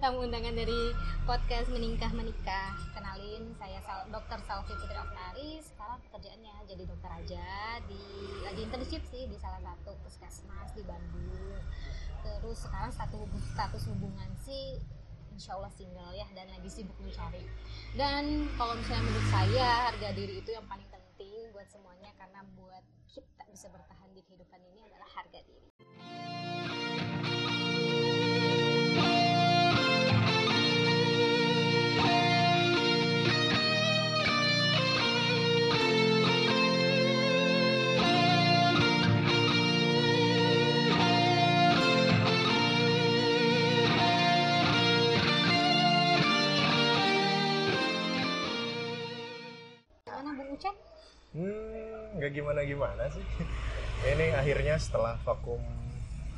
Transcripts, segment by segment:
tamu undangan dari podcast Meningkah Menikah. Kenalin, saya Sal Dr. Salvi Putri Oktavi. Sekarang pekerjaannya jadi dokter aja di lagi internship sih di salah satu puskesmas di Bandung. Terus sekarang status status hubungan sih insya Allah single ya dan lagi sibuk mencari. Dan kalau misalnya menurut saya harga diri itu yang paling penting buat semuanya karena buat kita bisa bertahan di kehidupan ini adalah harga diri. Hmm, nggak gimana-gimana sih. Ini akhirnya setelah vakum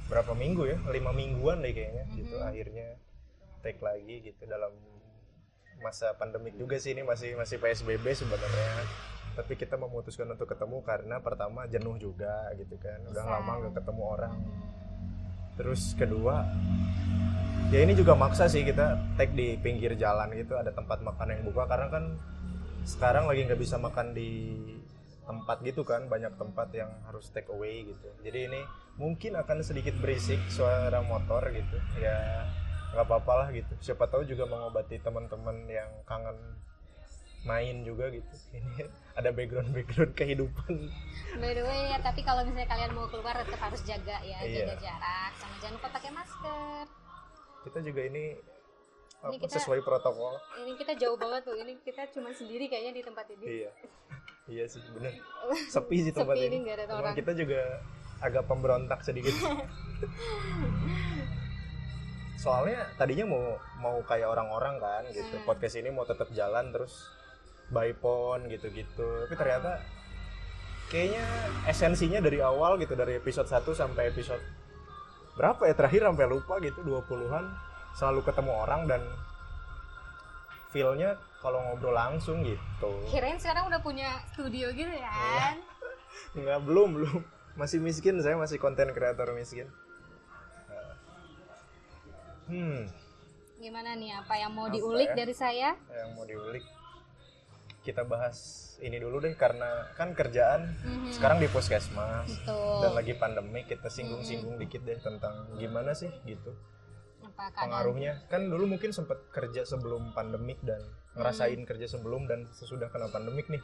berapa minggu ya? Lima mingguan deh kayaknya gitu. Mhm. Akhirnya take lagi gitu dalam masa pandemik juga sih ini masih masih PSBB sebenarnya. Tapi kita memutuskan untuk ketemu karena pertama jenuh juga gitu kan. Udah Bosan. lama nggak ketemu orang. Terus kedua ya ini juga maksa sih kita take di pinggir jalan gitu ada tempat makan yang buka karena kan sekarang lagi nggak bisa makan di tempat gitu kan banyak tempat yang harus take away gitu. Jadi ini mungkin akan sedikit berisik suara motor gitu. Ya nggak apa-apa lah gitu. Siapa tahu juga mengobati teman-teman yang kangen main juga gitu. Ini ada background background kehidupan. By the way ya, tapi kalau misalnya kalian mau keluar tetap harus jaga ya, Iya. jaga jarak, sama jangan lupa pakai masker. kita juga ini, Ini apa, kita- sesuai protokol. Ini kita jauh banget tuh, ini kita cuma sendiri kayaknya di tempat ini. iya iya sih bener. Sepi sih tempat Sepi ini. ini ada orang. kita juga agak pemberontak sedikit. Soalnya tadinya mau mau kayak orang-orang kan gitu. Hmm. podcast ini mau tetap jalan terus by phone gitu-gitu. Tapi ternyata kayaknya esensinya dari awal gitu dari episode 1 sampai episode berapa ya terakhir sampai lupa gitu 20-an selalu ketemu orang dan feel-nya kalau ngobrol langsung gitu Kirain sekarang udah punya studio gitu ya kan? Enggak, belum, belum. Masih miskin, saya masih konten kreator miskin. Hmm, Gimana nih, apa yang mau Apa diulik ya? dari saya? yang mau diulik. Kita bahas ini dulu deh, karena kan kerjaan Mhm. sekarang di puskesmas. Betul. Dan lagi pandemi, kita singgung-singgung dikit deh tentang gimana sih gitu. Apa keadaan? Pengaruhnya. Kan dulu mungkin sempat kerja sebelum pandemik dan ngerasain Hmm. kerja sebelum dan sesudah kena pandemik nih.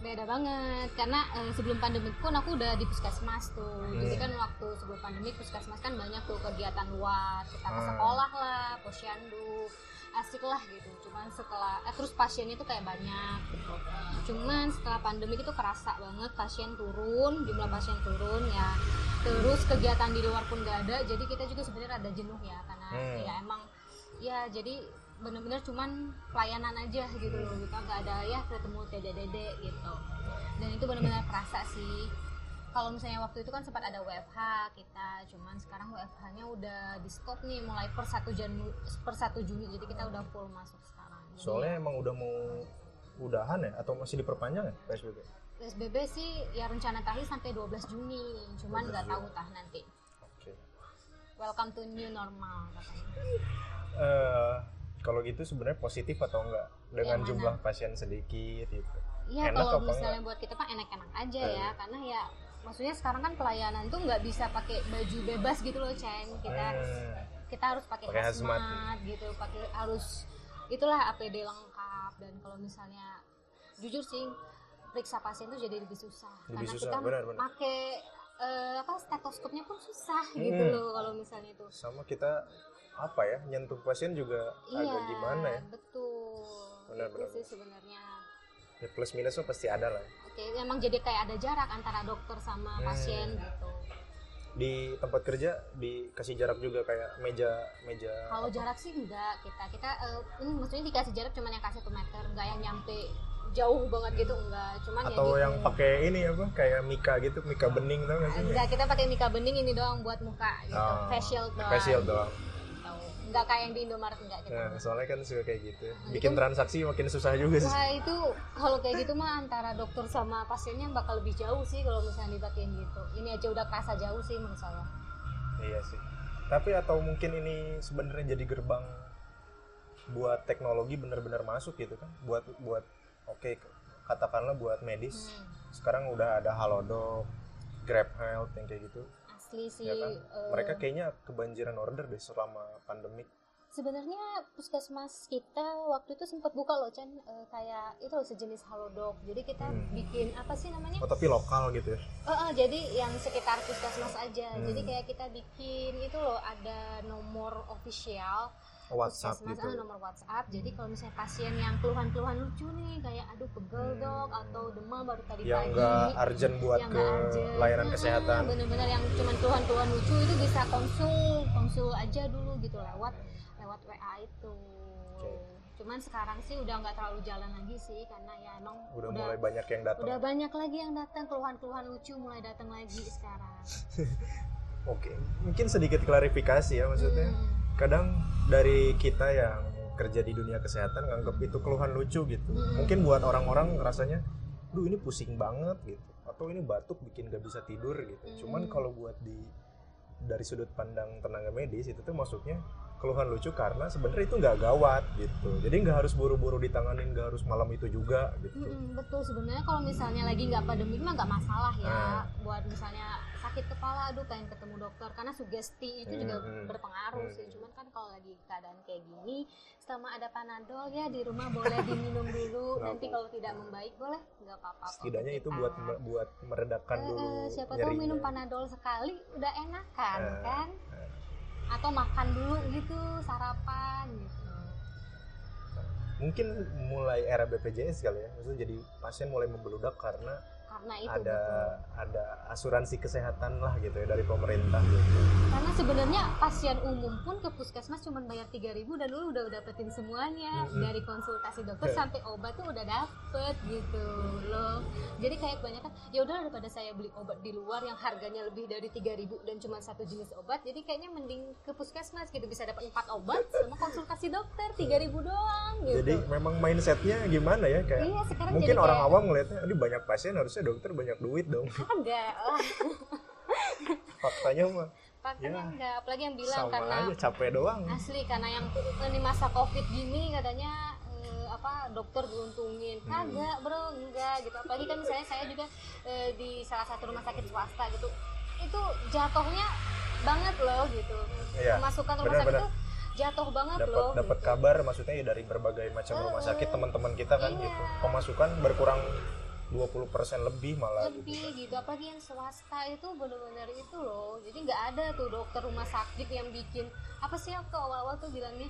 Beda banget, karena eh, sebelum pandemi pun aku udah di puskesmas tuh. Jadi Hmm. kan waktu sebelum pandemi puskesmas kan banyak tuh kegiatan luar, kita ke Ah. sekolah lah, posyandu, asik lah gitu. Cuman setelah, eh, terus pasiennya tuh kayak banyak gitu. Cuman setelah pandemi itu kerasa banget pasien turun, jumlah pasien turun ya. Terus kegiatan di luar pun gak ada, jadi kita juga sebenarnya ada jenuh ya, karena Hmm. ya emang ya jadi bener-bener cuman pelayanan aja gitu loh kita nggak ada ya ketemu dede-dede gitu dan itu bener-bener kerasa sih kalau misalnya waktu itu kan sempat ada WFH kita cuman sekarang WFH-nya udah di stop nih mulai per 1 Janu per 1 Juni jadi kita udah full masuk sekarang Jadi Soalnya emang udah mau udahan ya atau masih diperpanjang ya PSBB? PSBB sih ya rencana terakhir sampai 12 Juni cuman 12 nggak tahu Juni. tah nanti Oke. welcome to new normal katanya Eh, kalau gitu sebenarnya positif atau enggak dengan mana? jumlah pasien sedikit gitu. Iya kalau misalnya buat kita kan enak-enak aja ya Eh. karena ya maksudnya sekarang kan pelayanan tuh nggak bisa pakai baju bebas gitu loh Chen kita Hmm, kita harus pakai hazmat. hazmat gitu pakai harus itulah APD lengkap dan kalau misalnya jujur sih periksa pasien tuh jadi lebih susah Lebih karena susah, kita benar-benar. pakai eh, apa stetoskopnya pun susah gitu Hmm. loh kalau misalnya itu sama kita apa ya nyentuh pasien juga iya agak gimana ya? betul Benar, itu benar, sih sebenarnya ya plus minusnya pasti ada lah. ya. Oke, emang jadi kayak ada jarak antara dokter sama Hmm. pasien gitu. Di tempat kerja dikasih jarak juga kayak meja meja. Kalau jarak sih enggak kita. Kita eh, ini maksudnya dikasih jarak cuman yang kasih 1 meter, enggak yang nyampe jauh banget gitu enggak. Cuman atau ya gitu. yang pakai ini apa kayak mika gitu mika bening tau gak sih? enggak kita pakai mika bening ini doang buat muka gitu. Oh, facial doang. Facial doang. Gitu. Enggak kayak yang di Indomaret enggak kita. Nah, soalnya kan suka kayak gitu. Nah, Bikin itu- transaksi makin susah juga sih. Wah itu kalau kayak gitu mah antara dokter sama pasiennya bakal lebih jauh sih kalau misalnya dipakein gitu. Ini aja udah kerasa jauh sih menurut saya. Iya sih. tapi atau mungkin ini sebenarnya jadi gerbang buat teknologi benar-benar masuk gitu kan buat buat oke katakanlah buat medis Hmm, sekarang udah ada halodoc grab health yang kayak gitu asli sih ya kan? eh, mereka kayaknya kebanjiran order deh selama pandemik. Sebenarnya puskesmas kita waktu itu sempat buka loh Chan. Eh, kayak itu loh sejenis halodoc. Jadi kita Hmm. bikin apa sih namanya? Oh tapi lokal gitu ya? Eh, eh, jadi yang sekitar puskesmas aja. Hmm. jadi kayak kita bikin itu loh ada nomor official WhatsApp gitu nomor WhatsApp jadi kalau misalnya pasien yang keluhan-keluhan lucu nih kayak aduh pegel Hmm. dok atau demam baru tadi yang pagi enggak urgent buat yang ke urgent. layanan Ah, kesehatan bener-bener yang cuman keluhan-keluhan lucu itu bisa konsul konsul aja dulu gitu lewat lewat WA itu Oke. cuman sekarang sih udah nggak terlalu jalan lagi sih karena ya emang udah, mulai banyak yang datang udah banyak lagi yang datang keluhan-keluhan lucu mulai datang lagi sekarang oke mungkin sedikit klarifikasi ya maksudnya Hmm. Kadang dari kita yang kerja di dunia kesehatan nganggap itu keluhan lucu gitu. Mungkin buat orang-orang rasanya duh ini pusing banget gitu. Atau ini batuk bikin gak bisa tidur gitu. Cuman Mm. kalau buat di dari sudut pandang tenaga medis itu tuh maksudnya keluhan lucu karena sebenarnya itu nggak gawat gitu. Jadi nggak harus buru-buru ditanganin nggak harus malam itu juga gitu. Mm-mm, betul. Sebenarnya kalau misalnya lagi nggak pandemik mah nggak masalah ya. Ah. buat misalnya sakit kepala aduh pengen ketemu dokter. Karena sugesti itu juga Hmm, hmm. berpengaruh Hmm. sih cuman kan kalau lagi keadaan kayak gini selama ada panadol ya di rumah boleh diminum dulu. Nanti kalau tidak membaik boleh? Nggak apa-apa setidaknya itu buat buat meredakan Eh, dulu eh, siapa tahu minum panadol sekali udah enakan Eh, kan? eh. atau makan dulu gitu sarapan gitu. Mungkin mulai era BPJS kali ya. Maksudnya jadi pasien mulai membeludak karena karena itu ada betul. ada asuransi kesehatan lah gitu ya dari pemerintah gitu. karena sebenarnya pasien umum pun ke puskesmas cuma bayar 3000 dan lu udah dapetin semuanya Mm-mm. dari konsultasi dokter Oke. sampai obat tuh udah dapet gitu loh jadi kayak kebanyakan ya udah daripada saya beli obat di luar yang harganya lebih dari 3000 dan cuma satu jenis obat jadi kayaknya mending ke puskesmas gitu bisa dapat empat obat sama konsultasi dokter 3000 doang gitu Jadi memang mindsetnya gimana ya kayak iya sekarang mungkin jadi orang kayak, awam ngelihatnya ini banyak pasien harusnya dokter banyak duit dong. enggak lah Faktanya mah faktanya Ya, enggak apalagi yang bilang sama karena aja capek doang. asli karena yang ini masa covid gini katanya eh, apa dokter diuntungin Hmm. kagak bro enggak gitu apalagi kan saya saya juga eh, di salah satu rumah sakit swasta gitu itu jatuhnya banget loh gitu Iya, pemasukan rumah benar, sakit benar. tuh jatuh banget Dapat loh dapat gitu. kabar maksudnya ya dari berbagai macam rumah sakit Heeh. teman-teman kita kan Iya. gitu. Pemasukan berkurang 20% lebih malah gitu. lebih gitu apalagi yang swasta itu bener-bener itu loh jadi nggak ada tuh dokter rumah sakit yang bikin apa sih aku awal-awal tuh bilangnya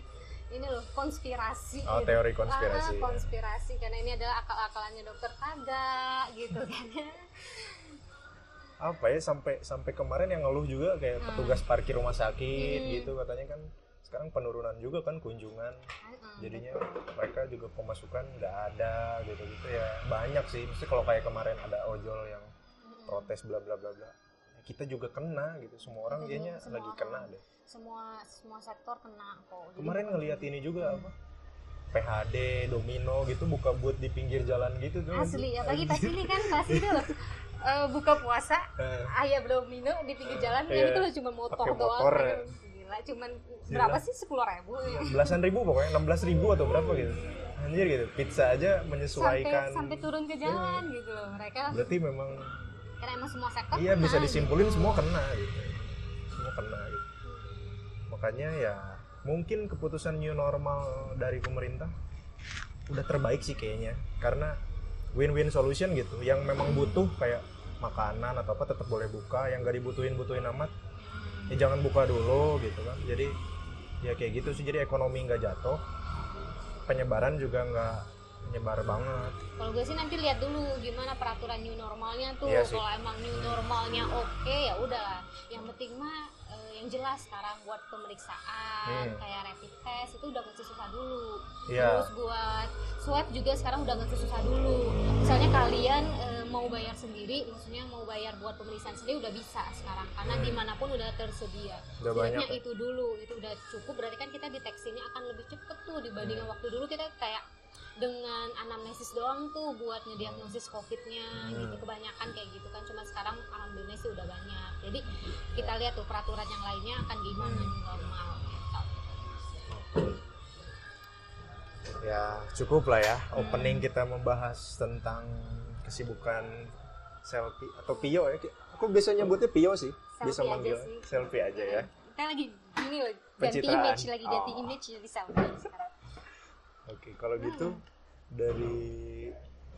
ini loh konspirasi Oh, gitu. teori konspirasi, Ah, ya. konspirasi karena ini adalah akal-akalannya dokter kagak gitu kan Apa ya sampai sampai kemarin yang ngeluh juga kayak Hmm. petugas parkir rumah sakit Hmm. gitu katanya kan sekarang penurunan juga kan kunjungan. Jadinya mereka juga pemasukan nggak ada gitu gitu ya. Banyak sih mesti kalau kayak kemarin ada ojol yang protes bla bla bla bla. Kita juga kena gitu. Semua orang kayaknya lagi kena deh. Semua semua sektor kena kok. Kemarin cuma- ini juga Hmm. apa PHD Domino gitu buka buat di pinggir jalan gitu tuh. Asli apalagi pas ini kan pas itu loh eh, buka puasa Eh, ayam domino di pinggir jalan Iya. yang itu loh cuma motor doang motor, ya. Gila cuman Gila. berapa sih? Sepuluh ribu. Ya? belasan ribu pokoknya 16 ribu atau berapa gitu. Anjir gitu pizza aja sampai menyesuaikan. Sampai turun ke jalan gitu loh mereka. Berarti memang karena emang semua sektor iya kena, bisa disimpulin gitu. semua kena gitu. Semua kena gitu. Makanya ya mungkin keputusan new normal dari pemerintah udah terbaik sih kayaknya. Karena win-win solution gitu yang memang butuh kayak makanan atau apa tetap boleh buka yang gak dibutuhin butuhin amat ya jangan buka dulu gitu kan. Jadi ya kayak gitu sih. Jadi ekonomi nggak jatuh. Penyebaran juga nggak menyebar banget. Kalau gue sih nanti lihat dulu gimana peraturan new normalnya tuh. Iya kalau emang new normalnya oke ya udah yang penting mah yang jelas sekarang buat pemeriksaan Hmm. kayak rapid test itu udah nggak susah dulu Iya. terus buat swab juga sekarang udah nggak susah dulu misalnya kalian eh, mau bayar sendiri maksudnya mau bayar buat pemeriksaan sendiri udah bisa sekarang karena Hmm. di mana pun udah tersedia Udah Setidaknya banyak ya? itu dulu itu udah cukup berarti kan kita deteksinya akan lebih cepet tuh dibandingkan Hmm. waktu dulu kita kayak dengan anamnesis doang tuh buat ngediagnosis covidnya Hmm. gitu kebanyakan kayak gitu kan cuma sekarang alhamdulillah sih udah banyak jadi kita lihat tuh peraturan yang lainnya akan gimana Hmm. normal gitu. ya cukup lah ya Hmm. opening kita membahas tentang kesibukan selfie atau Pio ya aku biasa nyebutnya Pio sih bisa Selfie aja manggil sih. selfie aja ya kita lagi gini loh ganti Pencitraan. image lagi ganti Oh. image jadi selfie sekarang oke kalau gitu Hmm. Dari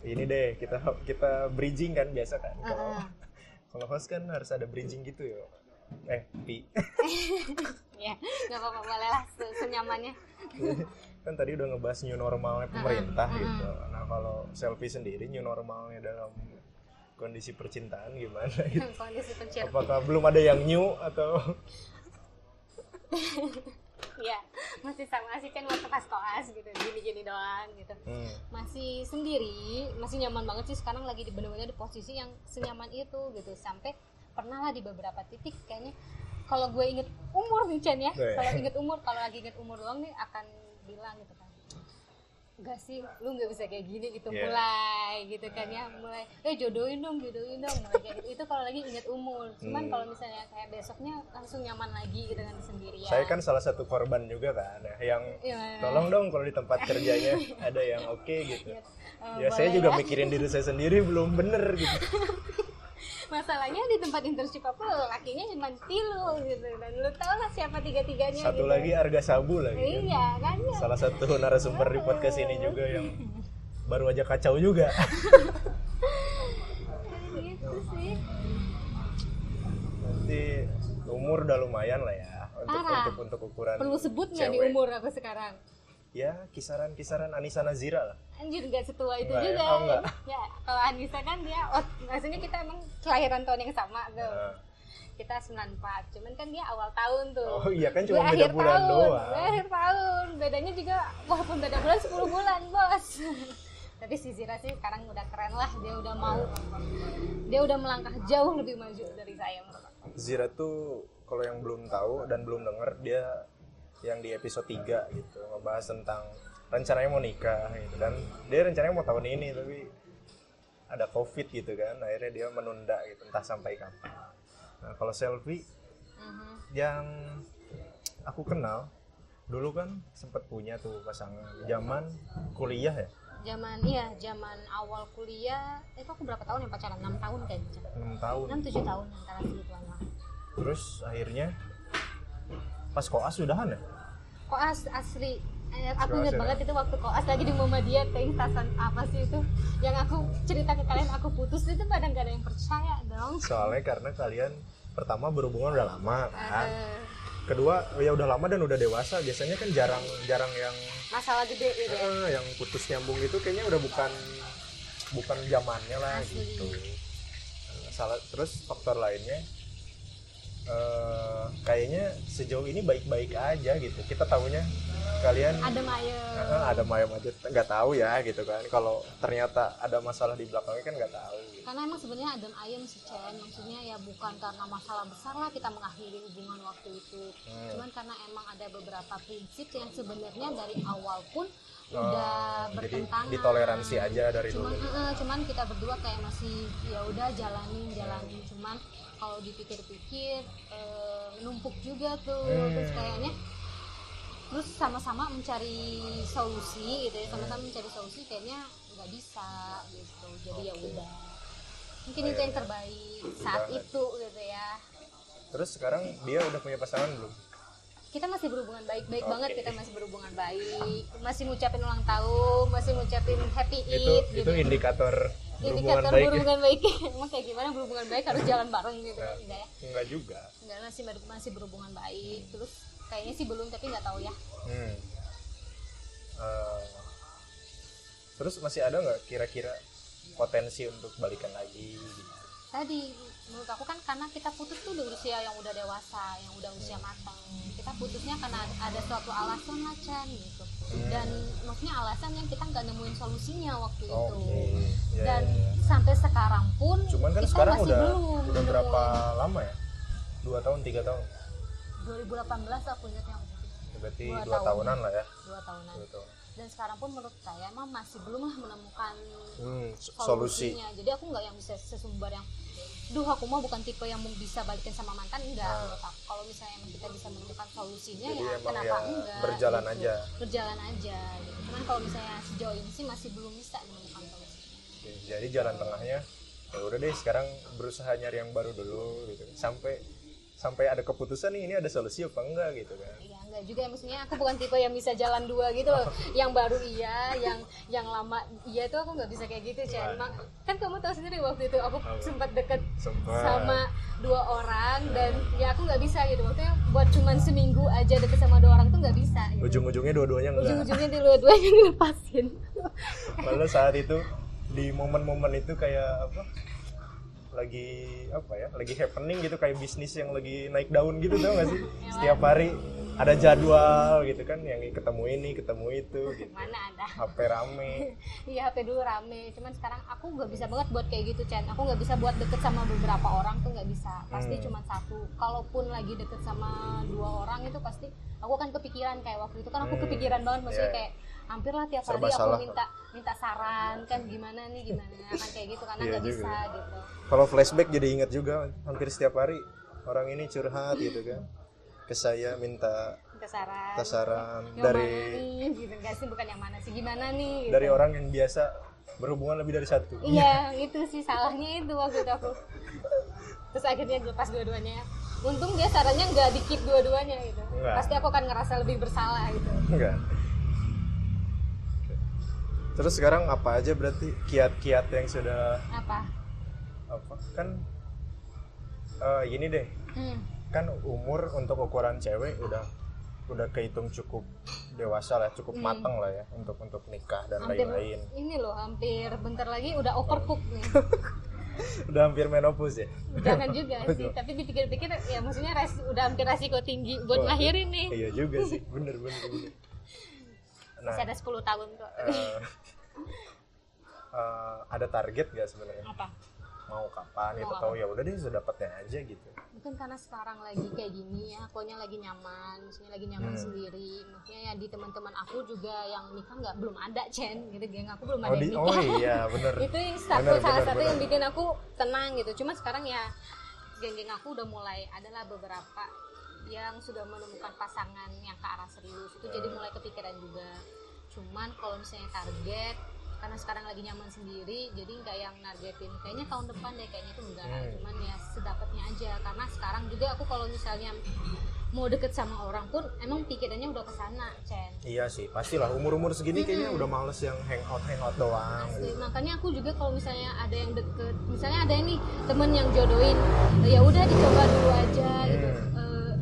ini deh kita kita bridging kan biasa kan. Kalau Heeh. kalau host kan harus ada bridging gitu ya. Eh pi. Ya nggak apa-apa boleh lah se- senyamannya. Kan tadi udah ngebahas new normalnya pemerintah Mm-mm. gitu. Nah kalau selfie sendiri new normalnya dalam kondisi percintaan gimana gitu? Kondisi apakah belum ada yang new atau ya masih sama sih kan waktu pas koas gitu gini-gini doang gitu. Hmm. masih sendiri masih nyaman banget sih sekarang lagi di bener-bener di posisi yang senyaman itu gitu. Sampai pernah lah di beberapa titik kayaknya kalau gue inget umur nih Chan ya kalau inget umur kalau lagi inget umur doang nih akan bilang gitu kan enggak sih lu nggak bisa kayak gini gitu Iya. mulai gitu kan ya mulai eh jodohin dong jodohin dong mulai kayak gitu itu kalau lagi inget umur cuman Hmm. kalau misalnya kayak besoknya langsung nyaman lagi gitu kan sendirian saya kan salah satu korban juga kan ya, yang Iya. tolong dong kalau di tempat kerjanya ada yang oke gitu Eh, ya saya juga ya. mikirin diri saya sendiri belum bener gitu masalahnya di tempat internship apa lakinya cuma tilu gitu. Dan lu tau lah siapa tiga tiganya satu gitu. lagi harga sabu lagi kan. iya kan? Ya salah satu narasumber di podcast ini juga yang baru aja kacau juga. Gitu sih. Nanti umur udah lumayan lah ya untuk untuk untuk ukuran perlu sebut nggak di umur aku sekarang ya kisaran kisaran Anissa Nazira lah anjir nggak setua itu Nggak ya? juga Oh, nggak. ya kalau Anissa kan dia oh maksudnya kita emang kelahiran tahun yang sama tuh Nah, kita 94 cuman kan dia awal tahun tuh oh iya kan cuma beda bulan tahun, doang gue akhir tahun. Bedanya juga walaupun beda bulan 10 bulan, Bos. Tapi si Zira sih sekarang udah keren lah, dia udah mau dia udah melangkah jauh lebih maju dari saya menurut aku. Zira tuh kalau yang belum tahu dan belum denger dia yang di episode 3 gitu ngebahas tentang rencananya mau nikah gitu dan dia rencananya mau tahun ini tapi ada covid gitu kan akhirnya dia menunda gitu entah sampai kapan nah kalau selfie Mhm. yang aku kenal dulu kan sempat punya tuh pasangan zaman kuliah ya Zaman iya, zaman awal kuliah, itu aku berapa tahun yang pacaran? 6 tahun kayaknya. 6 tahun 6 7 tahun antara segituan lah. terus akhirnya pas koas sudahan ya? Koas asli Eh, aku inget ya? banget itu waktu koas lagi di Muhammadiyah instasan apa sih itu? Yang aku cerita ke kalian aku putus itu pada nggak ada yang percaya dong. Soalnya karena kalian pertama berhubungan udah lama kan? Eh, kedua ya udah lama dan udah dewasa biasanya kan jarang jarang yang masalah gede gitu ya. eh, yang putus nyambung itu kayaknya udah bukan bukan zamannya lah Asli. gitu. Salah terus faktor lainnya eh, kayaknya sejauh ini baik-baik aja gitu kita tahunya kalian Adem ayem. eh, ada mayam aja nggak tahu ya gitu kan kalau ternyata ada masalah di belakangnya kan nggak tahu gitu. Karena emang sebenarnya adem ayem sih Chen, maksudnya ya bukan karena masalah besar lah kita mengakhiri hubungan waktu itu. Hmm. Cuman karena emang ada beberapa prinsip yang sebenarnya dari awal pun Oh, udah jadi bertentangan. ditoleransi aja dari cuman, dulu eh, cuman kita berdua kayak masih ya udah jalanin jalanin cuman kalau dipikir-pikir eh, numpuk juga tuh Hmm. terus kayaknya. Terus sama-sama mencari solusi gitu ya sama-sama mencari solusi kayaknya nggak bisa gitu. Jadi ya Oke. udah. Mungkin itu yang terbaik saat Banget. itu gitu ya. Terus sekarang dia udah punya pasangan belum? Kita masih berhubungan baik-baik Oke. banget kita masih berhubungan baik. Masih ngucapin ulang tahun masih ngucapin happy itu Eid itu gitu. indikator indikator baik ya? berhubungan baik emang kayak gimana berhubungan baik harus jalan bareng gitu Ya. enggak ya enggak juga enggak masih masih berhubungan baik terus kayaknya sih belum tapi nggak tahu ya Hmm. Eh, terus masih ada nggak kira-kira potensi untuk balikan lagi? gitu? tadi menurut aku kan karena kita putus tuh di usia yang udah dewasa yang udah usia matang kita putusnya karena ada suatu alasan lah Chan gitu dan maksudnya alasan yang kita nggak nemuin solusinya waktu itu Oke. Ya, dan ya, ya. sampai sekarang pun Cuman kan kita sekarang masih udah belum udah nemuin. berapa lama ya? Dua tahun, tiga tahun. 2018 aku ingatnya Berarti Dua dua, tahun. tahunan lah ya. dua tahunan Dua tahun. dan sekarang pun menurut saya emang masih belum lah menemukan Hmm, s- solusi. solusinya jadi aku nggak yang bisa sesumbar yang duh aku mah bukan tipe yang bisa balikin sama mantan enggak Nah. kalau misalnya emang kita bisa menemukan solusinya Jadi ya kenapa ya enggak berjalan gitu. aja. berjalan aja gitu cuman kalau misalnya sejauh ini sih masih belum bisa menemukan solusinya jadi jalan tengahnya ya udah deh sekarang berusaha nyari yang baru dulu gitu sampai sampai ada keputusan nih ini ada solusi apa enggak gitu kan Iya enggak juga ya maksudnya aku bukan tipe yang bisa jalan dua gitu loh. yang baru iya, yang yang lama iya itu aku nggak bisa kayak gitu, Cen. Nah. Mak- Kan kamu tahu sendiri waktu itu aku Apa? sempat deket Sempat. sama dua orang dan ya aku nggak bisa gitu. Waktu buat cuman seminggu aja deket sama dua orang tuh nggak bisa. Gitu. ujung-ujungnya dua-duanya enggak Ujung-ujungnya dua-duanya dilepasin. malah saat itu di momen-momen itu kayak apa lagi apa ya lagi happening gitu kayak bisnis yang lagi naik daun gitu tau gak sih setiap hari ada jadwal gitu kan yang ketemu ini ketemu itu gitu Mana ada? HP rame Iya HP dulu rame, cuman sekarang aku nggak bisa banget buat kayak gitu Chan. Aku nggak bisa buat deket sama beberapa orang tuh nggak bisa. Pasti Hmm. cuma satu. Kalaupun lagi deket sama dua orang itu pasti aku akan kepikiran kayak waktu itu kan aku Hmm. kepikiran banget maksudnya Iya. kayak hampir lah tiap Serba hari aku salah. minta minta saran kan gimana nih gimana kan kayak gitu karena Iya nggak juga. bisa gitu. kalau flashback jadi ingat juga hampir setiap hari orang ini curhat gitu kan ke saya minta Minta saran. minta saran Yang dari mana nih gitu nggak sih bukan yang mana sih gimana nih gitu. dari orang yang biasa berhubungan lebih dari satu Iya, itu sih salahnya itu waktu itu aku. Terus akhirnya lepas dua-duanya. Untung dia sarannya nggak dikit dua-duanya gitu. Nggak. Pasti aku akan ngerasa lebih bersalah gitu. enggak. Terus sekarang apa aja berarti kiat-kiat yang sudah Apa? apa kan eh gini deh Hmm. kan umur untuk ukuran cewek udah udah kehitung cukup dewasa lah cukup Hmm. mateng lah ya untuk untuk nikah dan lain-lain ini loh, hampir bentar lagi udah overcook nih. udah hampir menopause ya Jangan juga sih, tapi dipikir-pikir ya maksudnya res, udah hampir resiko tinggi buat Oh, ngelahirin nih. iya juga sih bener bener, bener. Nah. Masih ada 10 tahun kok. eh, eh, ada target gak sebenarnya? Apa? mau kapan? Gitu Mau tahu ya udah deh sedapatnya aja gitu. Mungkin karena sekarang lagi kayak gini ya akunya lagi nyaman maksudnya lagi nyaman Hmm. sendiri. Maksudnya ya di teman-teman aku juga yang nikah nggak belum ada Chen. Gitu geng aku belum oh, ada di, yang oh nikah iya bener. Itu yang satu Bener, salah bener, satu bener. yang bikin aku tenang gitu. Cuma sekarang ya geng-geng aku udah mulai adalah beberapa yang sudah menemukan pasangan yang ke arah serius. Itu jadi Hmm. mulai kepikiran juga cuman kalau misalnya target karena sekarang lagi nyaman sendiri jadi nggak yang nargetin kayaknya tahun depan deh kayaknya itu enggak Hmm. cuman ya sedapatnya aja karena sekarang juga aku kalau misalnya mau deket sama orang pun emang pikirannya udah ke sana Chen iya sih pastilah umur umur segini kayaknya udah males yang hangout hangout doang Asli. gitu. makanya aku juga kalau misalnya ada yang deket misalnya ada ini temen yang jodohin ya udah dicoba dulu aja gitu Hmm. Eh,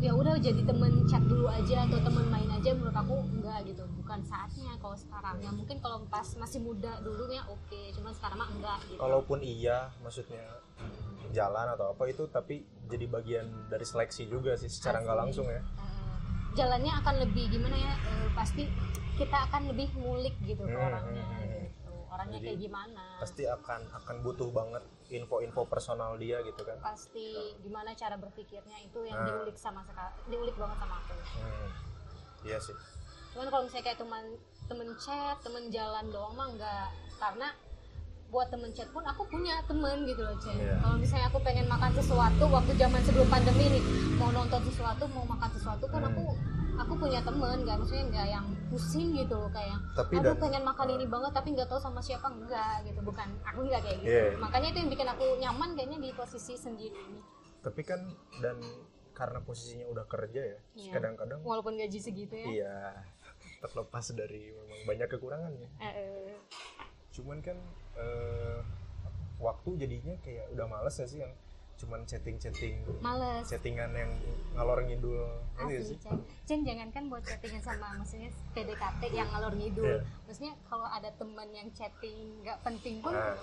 ya udah jadi temen chat dulu aja atau temen main aja menurut aku enggak gitu bukan saatnya kalau sekarang. Ya mungkin kalau pas masih muda dulu ya oke. Cuman sekarang mah enggak gitu. Kalaupun iya maksudnya jalan atau apa itu tapi jadi bagian dari seleksi juga sih secara nggak langsung ya. Eh, jalannya akan lebih gimana ya? Eh, pasti kita akan lebih ngulik gitu ke Hmm, orangnya hmm, hmm. gitu. Orangnya Jadi, kayak gimana? pasti akan akan butuh banget info-info personal dia gitu kan. Pasti gimana cara berpikirnya itu yang Nah. diulik sama sekali diulik banget sama aku. Hmm. iya sih cuman kalau misalnya kayak teman temen chat temen jalan doang mah enggak karena buat temen chat pun aku punya temen gitu loh chat Iya. kalau misalnya aku pengen makan sesuatu waktu zaman sebelum pandemi nih mau nonton sesuatu mau makan sesuatu pun Hmm. aku aku punya temen nggak maksudnya nggak yang pusing gitu loh, kayak Tapi aduh dan- pengen makan ini banget tapi nggak tahu sama siapa enggak gitu bukan aku nggak kayak gitu Iya. makanya itu yang bikin aku nyaman kayaknya di posisi sendiri ini tapi kan dan karena posisinya udah kerja ya Iya. kadang-kadang walaupun gaji segitu ya iya terlepas dari memang banyak kekurangannya eh. cuman kan eh, waktu jadinya kayak udah males gak sih yang cuman chatting-chatting males chattingan yang ngalor ngidul gak Asli, sih Cen. Cen, jangan kan buat chattingan sama maksudnya PDKT yang ngalor ngidul. Iya. Maksudnya kalau ada teman yang chatting nggak penting pun nah,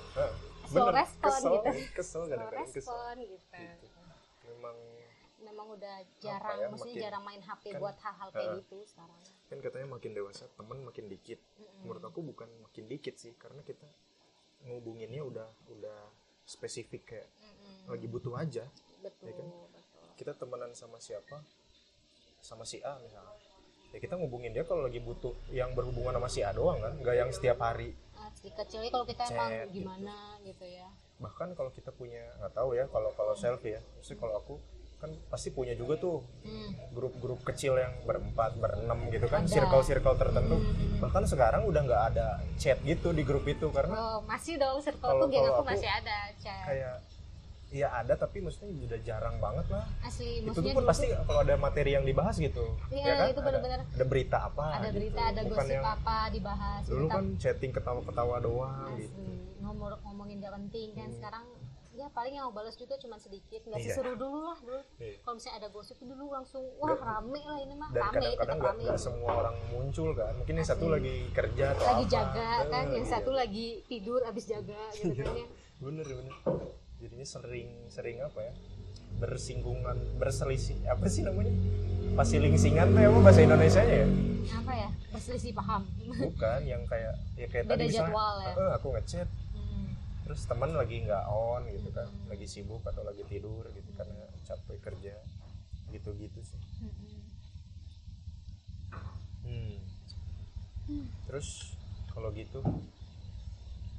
slow bener, respon kesel, gitu. kesel slow kadang-kadang kesel respon gitu. Gitu. memang Memang udah jarang, ya, maksudnya makin- jarang main HP kan, buat hal-hal kayak eh, gitu sekarang. Kan katanya makin dewasa temen makin dikit Mm-mm. menurut aku bukan makin dikit sih karena kita ngubunginnya udah udah spesifik kayak Mm-mm. lagi butuh aja Betul, ya kan? betul. kita temenan sama siapa sama si A misalnya ya kita ngubungin dia kalau lagi butuh yang berhubungan sama si A doang kan nggak yang setiap hari Ah, kecilnya kalau kita emang Chat, gitu. gimana gitu ya bahkan kalau kita punya nggak tahu ya kalau kalau selfie ya mesti kalau aku kan pasti punya juga tuh hmm. grup-grup kecil yang berempat berenam gitu kan Ada. circle-circle tertentu Hmm. bahkan sekarang udah nggak ada chat gitu di grup itu karena Oh, masih dong circle Kalau- aku geng aku aku masih ada chat kayak ya ada tapi maksudnya udah jarang banget lah asli itu maksudnya pun pasti kalau ada materi yang dibahas gitu Iya, ya kan itu ada, benar-benar. ada berita apa ada gitu. berita ada Bukan gosip yang apa dibahas dulu kan chatting ketawa-ketawa doang asli gitu ngomong ngomongin gak penting kan Hmm. sekarang ya paling yang mau balas juga cuma sedikit. Nggak Iya. seseru dulu lah dulu Iya. kalau misalnya ada gosip dulu langsung wah Dan- rame lah ini mah. dan rame kadang-kadang nggak rame. nggak semua orang muncul kan. Mungkin yang satu Asli. lagi kerja atau lagi apa. jaga kan? Eh, yang iya. satu lagi tidur abis jaga gitu kan ya. bener bener. Jadinya sering sering apa ya? Bersinggungan berselisih apa sih namanya? Pasiling-singan tuh apa bahasa Indonesia nya ya? Apa ya? Berselisih paham. Bukan yang kayak ya kayak Beda tadi misalnya jadwal ya? "Eh, aku ngechat. Terus teman lagi nggak on gitu kan lagi sibuk atau lagi tidur gitu karena capek kerja gitu-gitu sih. Hmm. Terus kalau gitu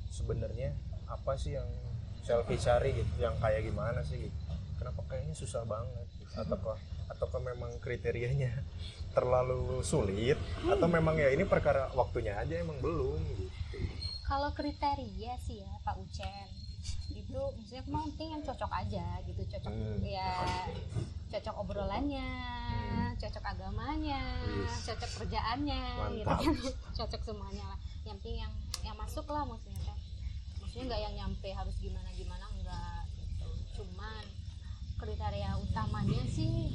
sebenarnya apa sih yang selfie cari gitu? Yang kayak gimana sih gitu? Kenapa kayaknya susah banget? Gitu? Ataukah ataukah memang kriterianya terlalu sulit atau memang ya ini perkara waktunya aja emang belum gitu. Kalau kriteria sih ya Pak Ucen itu maksudnya penting yang cocok aja gitu cocok Hmm. ya cocok obrolannya cocok agamanya Yes. cocok kerjaannya gitu Mantap. kan cocok semuanya lah yang penting yang yang masuk lah maksudnya teh maksudnya nggak yang nyampe harus gimana gimana enggak gitu cuman kriteria utamanya sih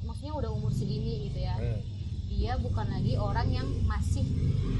maksudnya udah umur segini gitu ya Hmm. Dia bukan lagi orang yang masih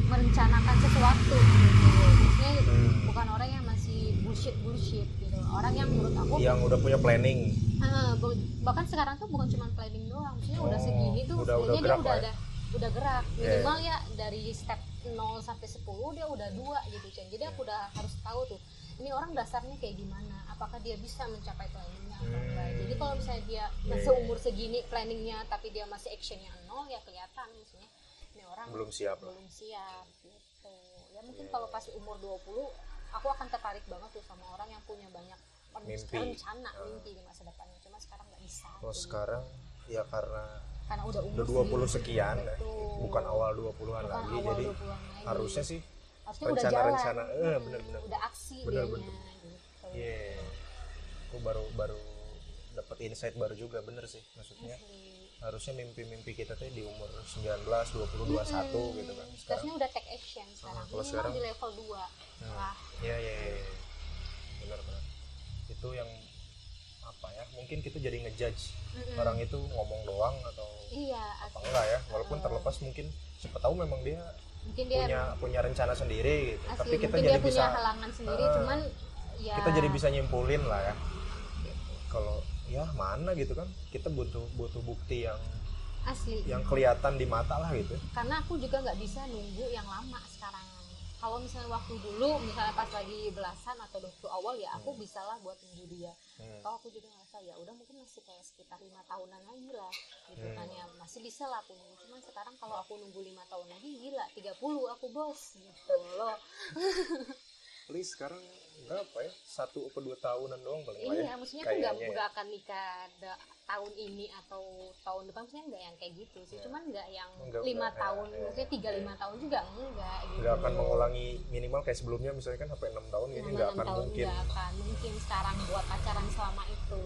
merencanakan sesuatu gitu. Maksudnya Hmm. bukan orang yang masih bullshit bullshit gitu. Orang yang menurut aku Yang udah punya planning. eh, bahkan sekarang tuh bukan cuma planning doang. Maksudnya udah Oh, segini tuh udah- udah dia gerak udah ya. ada udah gerak Iya. minimal ya dari step 0 sampai 10 dia udah dua gitu Cen. Jadi aku udah harus tahu tuh ini orang dasarnya kayak gimana apakah dia bisa mencapai planningnya atau Hmm. enggak jadi kalau misalnya dia Iya, iya. seumur segini planningnya tapi dia masih actionnya nol ya kelihatan maksudnya ini orang Belum siap lah. belum siap gitu ya mungkin Iya. kalau pas umur 20 aku akan tertarik banget tuh sama orang yang punya banyak Mimpi. rencana Ah. mimpi di masa depannya cuma sekarang nggak bisa Kalau Jadi, sekarang ya karena karena udah umur udah 20 segini. sekian. Betul. bukan awal 20-an Bukan lagi awal jadi 20-an lagi. harusnya sih harusnya udah rencana-rencana, jalan eh, Hmm, bener-bener. udah aksi Bener, bener. Iya. Aku baru baru dapat insight baru juga bener sih maksudnya Asli. harusnya mimpi-mimpi kita tuh di umur 19, 20, 21 gitu kan. Sekarang udah take action sekarang. Ah, kalau sekarang- di level 2. Hmm. Wah, Iya iya iya. Benar benar. Itu yang apa ya? Mungkin kita jadi ngejudge mm-mm. orang itu ngomong doang atau Iya, apa asli. enggak ya? Walaupun Uh, terlepas mungkin siapa tahu memang dia mungkin dia punya punya rencana sendiri gitu. asli, Tapi kita jadi dia punya bisa halangan sendiri, Ah. cuman ya kita jadi bisa nyimpulin lah ya. gitu. Kalau ya mana gitu kan kita butuh butuh bukti yang asli. yang kelihatan di mata lah gitu. Karena aku juga nggak bisa nunggu yang lama sekarang. Kalau misalnya waktu dulu, misalnya pas lagi belasan atau waktu awal ya aku bisa lah buat nunggu dia. Hmm. Kalau aku juga ngerasa ya udah mungkin masih kayak sekitar lima tahunan lagi lah gitu Hmm. kan ya masih bisa lah aku nunggu. Cuman sekarang kalau aku nunggu lima tahun lagi gila 30 aku bos gitu loh. Please sekarang berapa ya? Satu atau dua tahunan doang paling lah ya. Iya, maksudnya aku nggak ya. nggak akan nikah da- tahun ini atau tahun depan, maksudnya nggak yang kayak gitu sih. Iya. Cuman nggak yang Nggak- lima nggak, tahun, iya, iya. maksudnya tiga lima tahun juga enggak. Gitu. nggak akan mengulangi minimal kayak sebelumnya misalnya kan sampai enam tahun ini nggak akan tahun mungkin nggak akan mungkin sekarang buat pacaran selama itu.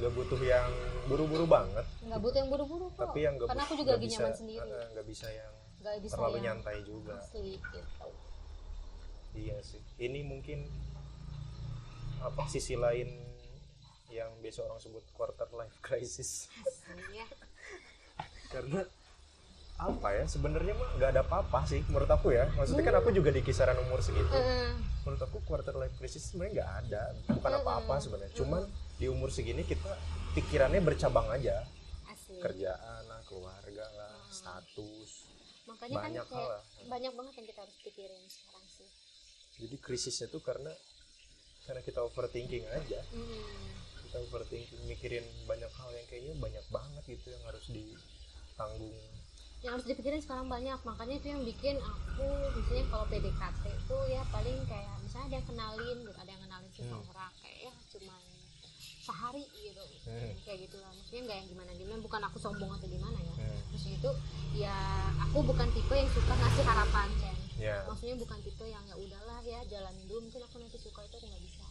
nggak butuh yang buru-buru banget Nggak butuh yang buru-buru kok. tapi yang Karena aku juga lagi bisa nyaman sendiri. nggak bisa yang Nggak bisa terlalu yang nyantai juga asli gitu. iya sih ini mungkin apa? Sisi lain yang biasa orang sebut quarter life crisis. Asli ya. karena apa ya sebenarnya mah nggak ada apa-apa sih menurut aku ya. Maksudnya kan aku juga di kisaran umur segitu. Menurut aku quarter life crisis sebenarnya nggak ada bukan apa-apa sebenarnya. Cuman di umur segini kita pikirannya bercabang aja. Asli. kerjaan lah keluarga lah status Makanya banyak kan hal kayak lah. banyak banget yang kita harus pikirin sekarang sih. jadi krisisnya tuh karena karena kita overthinking aja. Hmm. kita overthinking mikirin banyak hal yang kayaknya banyak banget gitu yang harus ditanggung. Yang harus dipikirin sekarang banyak. Makanya itu yang bikin aku misalnya kalau PDKT itu ya paling kayak misalnya ada yang kenalin gitu ada yang kenalin seseorang kayak ya cuman sehari gitu. Hmm. kayak gitu lah maksudnya nggak yang gimana gimana bukan aku sombong atau gimana ya. Hmm. maksudnya itu ya aku bukan tipe yang suka ngasih harapan Chen ya. Maksudnya bukan tipe yang ya udahlah ya jalanin dulu mungkin aku nanti suka itu aku nggak bisa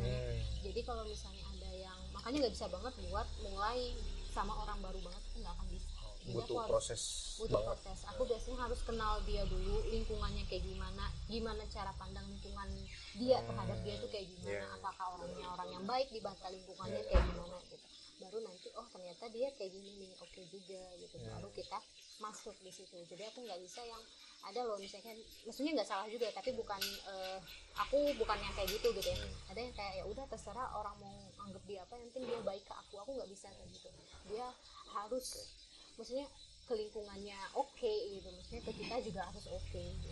Hmm. jadi kalau misalnya ada yang makanya nggak bisa banget buat mulai sama orang baru banget aku nggak akan bisa Jadi butuh aku harus proses butuh banget proses aku biasanya harus kenal dia dulu lingkungannya kayak gimana gimana cara pandang lingkungan dia Hmm. terhadap dia itu kayak gimana Iya. apakah orangnya orang yang baik di bangsa lingkungannya Iya. kayak gimana gitu baru nanti oh ternyata dia kayak gini nih oke juga gitu Iya. baru kita masuk di situ jadi aku nggak bisa yang ada loh misalkan maksudnya nggak salah juga tapi bukan eh, aku bukan yang kayak gitu gitu ya Hmm. ada yang kayak ya udah terserah orang mau anggap dia apa yang penting dia baik ke aku aku nggak bisa kayak gitu dia harus maksudnya ke lingkungannya oke gitu maksudnya ke kita juga harus oke gitu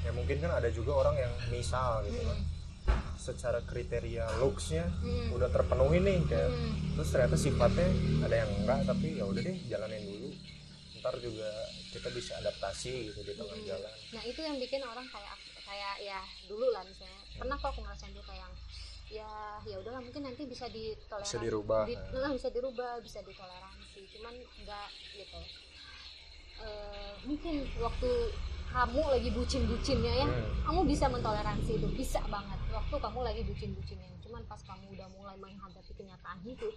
ya mungkin kan ada juga orang yang misal gitu kan Hmm. secara kriteria looksnya Hmm. udah terpenuhi nih kayak Hmm. terus ternyata sifatnya ada yang enggak tapi ya udah deh jalanin dulu ntar juga kita bisa adaptasi gitu di tengah Hmm. jalan nah itu yang bikin orang kayak kayak ya dulu lah misalnya pernah kok aku ngerasain juga yang ya ya udahlah mungkin nanti bisa ditoleransi Bisa dirubah, di- ya. nah, bisa dirubah bisa ditoleransi cuman enggak gitu Eh, mungkin waktu kamu lagi bucin-bucinnya ya Hmm. kamu bisa mentoleransi itu bisa banget waktu kamu lagi bucin-bucinnya cuman pas kamu udah mulai menghadapi kenyataan hidup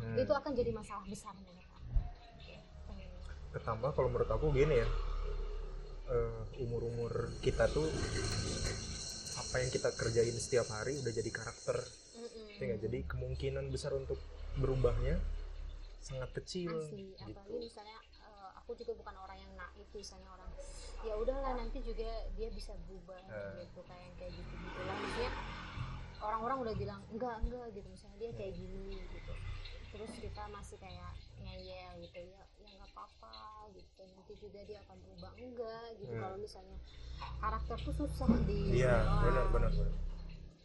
Hmm. itu akan jadi masalah besar menurut Hmm. Ketambah kalau menurut aku gini ya umur umur kita tuh apa yang kita kerjain setiap hari udah jadi karakter. Ya nggak? jadi kemungkinan besar untuk berubahnya sangat kecil asli gitu. apalagi misalnya eh, aku juga bukan orang yang naif misalnya orang ya udahlah nanti juga dia bisa berubah Eh. gitu kayak yang kayak gitu gitu lah. Maksudnya orang-orang udah bilang enggak enggak gitu. Misalnya dia kayak gini gitu. Terus kita masih kayak ngeyel gitu ya apa-apa gitu nanti juga dia akan berubah enggak gitu Hmm. kalau misalnya karakter tuh susah di iya benar benar benar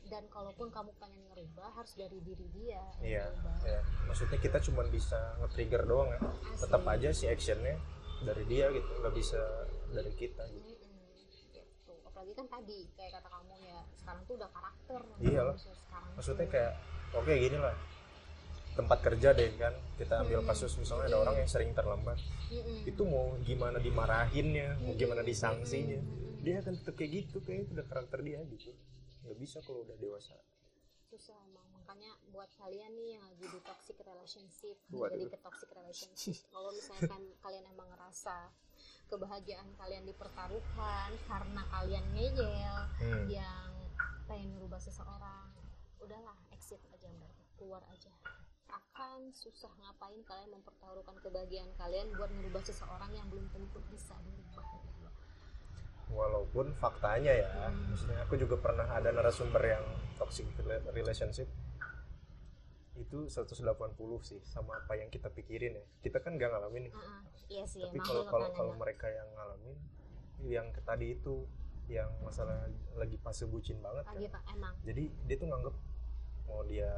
dan kalaupun kamu pengen ngerubah harus dari diri dia yang iya ya. maksudnya kita cuma bisa nge-trigger doang ya Asli. tetap aja si actionnya dari dia gitu nggak bisa dari kita gitu. Mm-mm, gitu. apalagi kan tadi kayak kata kamu ya sekarang tuh udah karakter Iyalah. Maksudnya sekarang maksudnya kayak oke gini lah tempat kerja deh kan. Kita ambil Hmm. kasus misalnya ada orang yang sering terlambat. Mm-mm. itu mau gimana dimarahinnya mau gimana disangsinya. Dia akan tetap kayak gitu kayak itu udah karakter dia gitu. Nggak bisa kalau udah dewasa. Susah emang. Makanya buat kalian nih yang lagi di toxic relationship Waduh. jadi ke toxic relationship kalau misalkan kalian emang ngerasa kebahagiaan kalian dipertaruhkan karena kalian ngeyel Hmm. yang pengen merubah seseorang udahlah exit aja mbak. Keluar aja akan susah ngapain kalian mempertaruhkan kebahagiaan kalian buat merubah seseorang yang belum tentu bisa dirubah. Walaupun faktanya ya Hmm. maksudnya aku juga pernah ada narasumber yang toxic rela- relationship. Itu 180 sih sama apa yang kita pikirin ya. Kita kan nggak ngalamin nih. Iya sih tapi kalau kalau kan kalau mereka yang ngalamin yang tadi itu yang masalah lagi fase bucin banget kan. lagi pak emang. Jadi dia tuh nganggep mau dia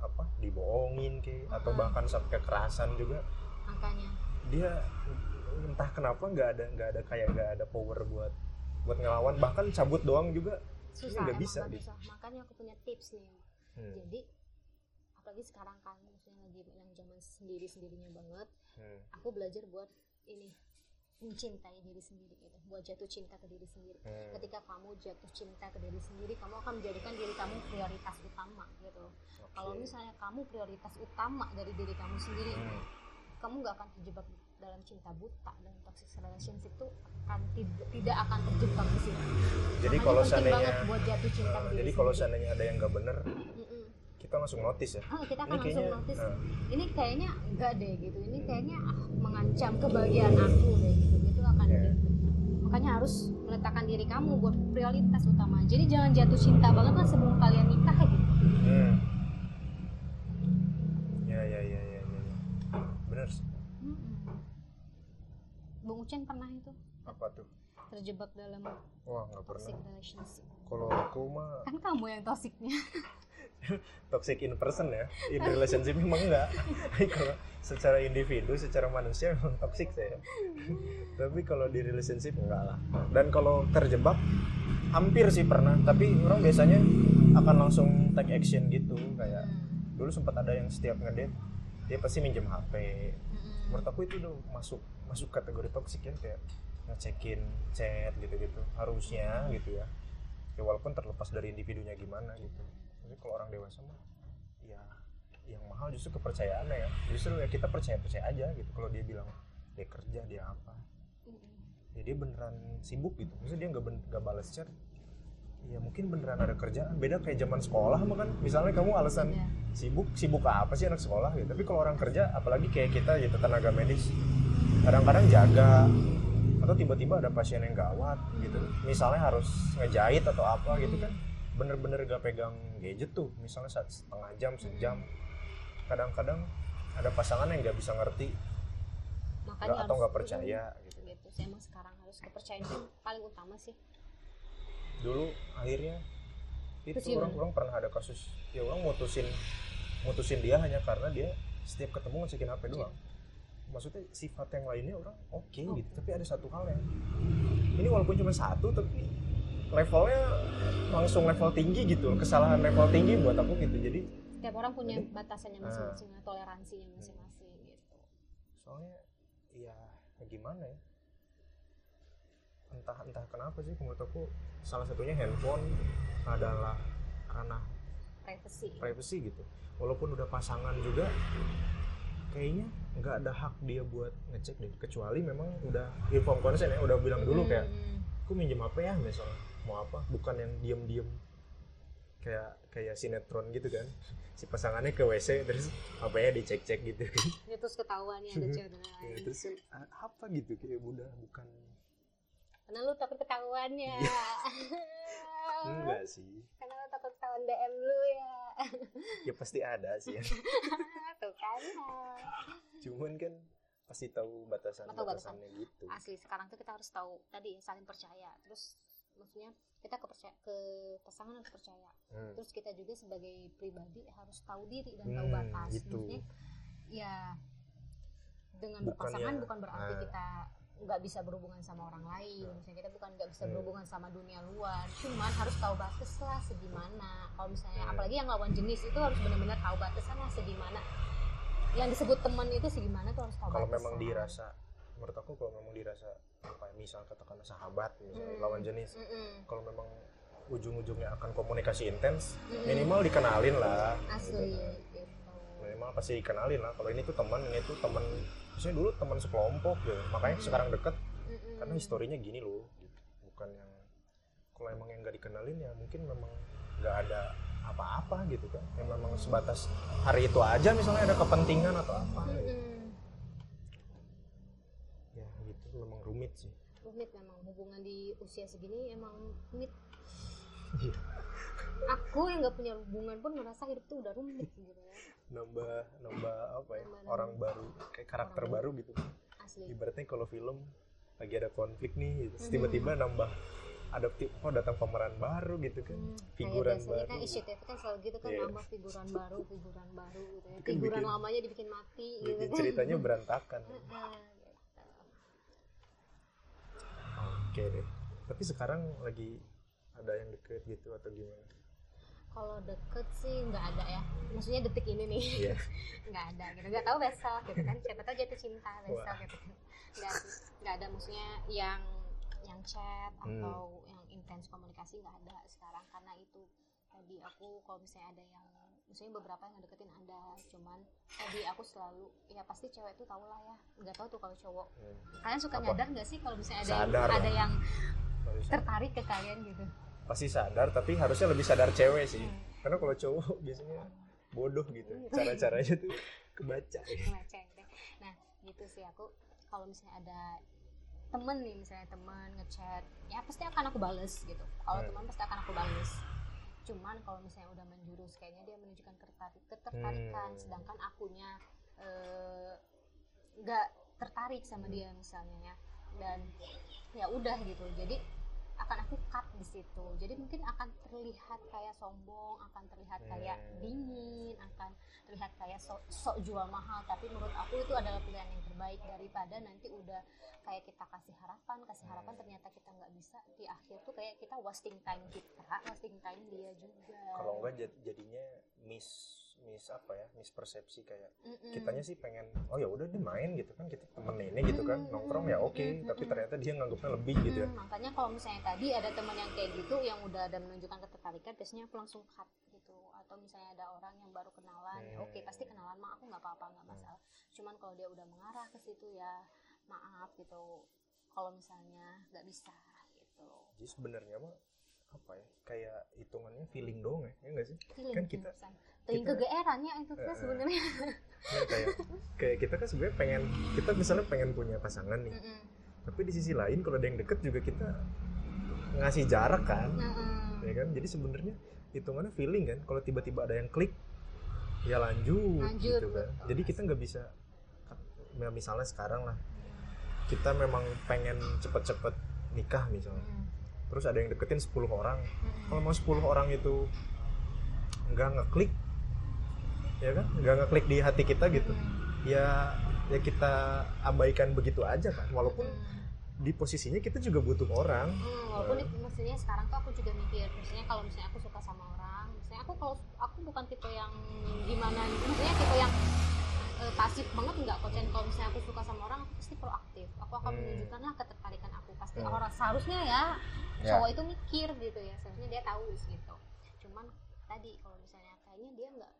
apa dibohongin ke atau Ah. bahkan sampai kekerasan juga. Makanya. Dia entah kenapa nggak ada nggak ada kayak nggak ada power buat buat ngelawan. Bahkan cabut doang juga. Susah nggak bisa gitu. susah makanya aku punya tips nih. Hmm, jadi apalagi sekarang kan maksudnya lagi yang zaman sendiri sendirinya banget hmm, aku belajar buat ini mencintai diri sendiri gitu buat jatuh cinta ke diri sendiri hmm. ketika kamu jatuh cinta ke diri sendiri kamu akan menjadikan diri kamu prioritas utama gitu Oke. kalau misalnya kamu prioritas utama dari diri kamu sendiri Hmm, kamu nggak akan terjebak dalam cinta buta dan toxic relationship itu akan tidak tidak akan terjebak di situ jadi Makanya kalau seandainya buat jatuh cinta eh, ke diri jadi kalau seandainya ada yang nggak bener. Kita langsung notice ya. Ah, kita akan Ini langsung kayaknya, notice. eh. ini kayaknya enggak deh gitu. Ini kayaknya ah, mengancam kebahagiaan aku deh gitu. Gitu akan Iya. gitu makanya harus meletakkan diri kamu buat prioritas utama. Jadi jangan jatuh cinta banget lah sebelum kalian nikah gitu. Hmm. ya ya ya ya ya, ya. bener sih. Mm-mm. Bung Ucen pernah itu? Apa tuh? Terjebak dalam wah pernah toxic relationship. Kalau aku mah kan kamu yang toksiknya toxic in person ya. In relationship memang enggak. Tapi kalau secara individu secara manusia memang toxic saya tapi kalau di relationship enggak lah. Dan kalau terjebak hampir sih pernah. Tapi orang biasanya akan langsung take action gitu. Kayak dulu sempat ada yang setiap ngedate dia pasti minjem HP menurut aku itu udah masuk masuk kategori toxic ya. Kayak ngecekin chat gitu-gitu. Harusnya gitu ya. Ya walaupun terlepas dari individunya gimana gitu tapi kalau orang dewasa mah ya yang mahal justru kepercayaannya ya. Justru ya kita percaya percaya aja gitu. Kalau dia bilang dia kerja dia apa? Mm-mm. ya dia beneran sibuk gitu. Maksudnya dia nggak nggak balas chat. Ya mungkin beneran ada kerjaan. Beda kayak zaman sekolah mah kan. Misalnya kamu alasan Iya. sibuk sibuk apa sih anak sekolah gitu. Tapi kalau orang kerja apalagi kayak kita gitu tenaga medis kadang-kadang jaga. Atau tiba-tiba ada pasien yang gawat gitu. Misalnya harus ngejahit atau apa gitu kan bener-bener gak pegang gadget tuh misalnya saat setengah jam sejam. Kadang-kadang ada pasangan yang nggak bisa ngerti. Makanya nggak- atau nggak percaya gitu. gitu sih emang sekarang harus kepercayaan itu paling utama sih. Dulu akhirnya itu orang orang pernah ada kasus ya orang mutusin mutusin dia hanya karena dia setiap ketemu ngecekin HP doang. Maksudnya sifat yang lainnya orang oke gitu tapi ada satu hal yang ini walaupun cuma satu tapi levelnya langsung level tinggi gitu kesalahan level tinggi buat aku gitu. Jadi setiap orang punya Jadi- batasannya masing-masing toleransinya masing-masing gitu. Soalnya ya gimana ya? Entah entah kenapa sih menurut aku salah satunya handphone adalah ranah privacy. privacy gitu. Walaupun udah pasangan juga kayaknya nggak ada hak dia buat ngecek deh. Kecuali memang udah inform consent ya udah bilang dulu kayak Hmm. aku minjem apa ya misalnya mau apa bukan yang diem diem kayak kayak sinetron gitu kan. Si pasangannya ke wc terus apa ya dicek cek gitu kan. Ya, terus ketahuan ya ada cewek ya, terus kan a- apa gitu kayak udah bukan. Karena lu takut ketahuannya. Iya. enggak sih. Karena lu takut ketahuan DM lu ya. Ya pasti ada sih. Ya. tuh kan. Cuman kan pasti tahu batasan Tahu batasan. batasannya gitu. Asli sekarang tuh kita harus tahu tadi ya, saling percaya. Terus maksudnya kita kepercaya ke pasangan harus percaya Hmm. terus kita juga sebagai pribadi harus tahu diri dan tahu Hmm, batas gitu. maksudnya ya dengan Bukannya- berpasangan bukan berarti ah. kita nggak bisa berhubungan sama orang lain misalnya kita bukan nggak bisa Hmm. berhubungan sama dunia luar cuman harus tahu batas lah segimana kalau misalnya Hmm. apalagi yang lawan jenis itu harus benar-benar tahu batasan lah segimana yang disebut teman itu segimana tuh harus tahu kalau memang dirasa menurut aku kalau memang dirasa apa ya, misal katakanlah sahabat misalnya Hmm. lawan jenis Mm-mm. kalau memang ujung-ujungnya akan komunikasi intens Mm-mm. minimal dikenalin lah asli gitu. gitu minimal pasti dikenalin lah kalau ini tuh teman ini tuh teman misalnya dulu teman sekelompok gitu makanya Mm-mm. sekarang deket Mm-mm. karena historinya gini loh gitu. bukan yang kalau emang yang nggak dikenalin ya mungkin memang nggak ada apa-apa gitu kan yang memang sebatas hari itu aja misalnya ada kepentingan atau apa Mm-mm. ya gitu memang rumit sih. Rumit memang. Hubungan di usia segini emang rumit. Iya. aku yang nggak punya hubungan pun merasa hidup tuh udah rumit gitu ya. Nambah nambah apa ya? Nambah- orang baru kayak karakter Orang baru gitu. Asli. Ibaratnya kalau film lagi ada konflik nih gitu. Mhm. tiba-tiba nambah adaptif oh datang pemeran baru gitu kan. Hmm, figuran kayak biasanya baru. kan isu TV kan selalu gitu kan Iya. nambah figuran baru figuran baru gitu ya. Kan figuran bikin- lamanya dibikin mati gitu kan. ceritanya berantakan oke deh. Tapi sekarang lagi ada yang deket gitu atau gimana? Kalau deket sih nggak ada ya. Maksudnya detik ini nih. Iya. nggak ada gitu. Nggak tahu besok gitu kan. Siapa tahu jatuh cinta besok Wah. gitu. Kan nggak nggak ada. Maksudnya yang yang chat Hmm. atau yang intens komunikasi nggak ada sekarang. Karena itu tadi aku kalau misalnya ada yang misalnya beberapa yang deketin ada cuman tadi aku selalu ya pasti cewek itu tau lah ya nggak tahu tuh kalau cowok Hmm. kalian suka Apa? nyadar nggak sih kalau misalnya ada yang, ada yang tertarik ke kalian gitu pasti sadar tapi harusnya lebih sadar cewek sih Hmm. karena kalau cowok biasanya bodoh gitu Hmm. cara-caranya tuh kebaca ya. deh nah gitu sih aku kalau misalnya ada temen nih misalnya temen ngechat ya pasti akan aku bales gitu kalau Hmm. teman pasti akan aku bales cuman kalau misalnya udah menjurus kayaknya dia menunjukkan ketertarik ketertarikan. Hmm. sedangkan akunya eh, nggak tertarik sama dia misalnya ya. Dan ya udah gitu. Jadi akan aku cut di situ. Jadi mungkin akan terlihat kayak sombong akan terlihat kayak dingin akan terlihat kayak sok, sok jual mahal. Tapi menurut aku itu adalah pilihan yang terbaik daripada nanti udah kayak kita kasih harapan. Kasih harapan Hmm. ternyata kita nggak bisa. Di akhir tuh kayak kita wasting time kita wasting time dia juga. Kalau enggak jad- jadinya miss miss apa ya mispersepsi kayak Mm-mm. kitanya sih pengen oh ya udah dia main gitu kan kita temen ini gitu kan nongkrong ya oke mm, tapi mm. ternyata dia nganggapnya lebih gitu ya. Hmm, makanya kalau misalnya tadi ada teman yang kayak gitu yang udah ada menunjukkan ketertarikan biasanya aku langsung cut gitu. Atau misalnya ada orang yang baru kenalan ya oke Hmm. pasti kenalan mah aku nggak apa-apa nggak masalah. Cuman kalau dia udah mengarah ke situ ya maaf gitu. Kalau misalnya nggak bisa gitu. Jadi sebenarnya mah apa ya kayak hitungannya feeling doang ya ya nggak sih feeling Kan kita- kita- kegeerannya itu tuh Eh, eh. sebenarnya Kan kayak kayak kita kan sebenarnya pengen kita misalnya pengen punya pasangan nih Mm-mm. tapi di sisi lain kalau ada yang deket juga kita ngasih jarak kan Mm-mm. ya kan jadi sebenarnya hitungannya feeling kan kalau tiba-tiba ada yang klik ya lanjut, Lanjut, gitu kan betul. jadi kita nggak bisa ya misalnya sekarang lah kita memang pengen cepet-cepet nikah misalnya Mm-mm. Terus ada yang deketin 10 orang. Kalau mau 10 orang itu nggak ngeklik ya kan? Nggak ngeklik di hati kita gitu. Ya ya kita abaikan begitu aja kan walaupun di posisinya kita juga butuh orang. Hmm, walaupun itu maksudnya sekarang tuh aku juga mikir misalnya kalau misalnya aku suka sama orang misalnya aku kalau aku bukan tipe yang gimana maksudnya tipe yang eh, pasif banget enggak kok Chen. kalau misalnya aku suka sama orang aku pasti proaktif aku akan Hmm. menunjukkan lah ketertarikan aku pasti Hmm. orang seharusnya ya Ya. cowok itu mikir gitu ya seharusnya dia tahu gitu cuman tadi kalau misalnya kayaknya dia nggak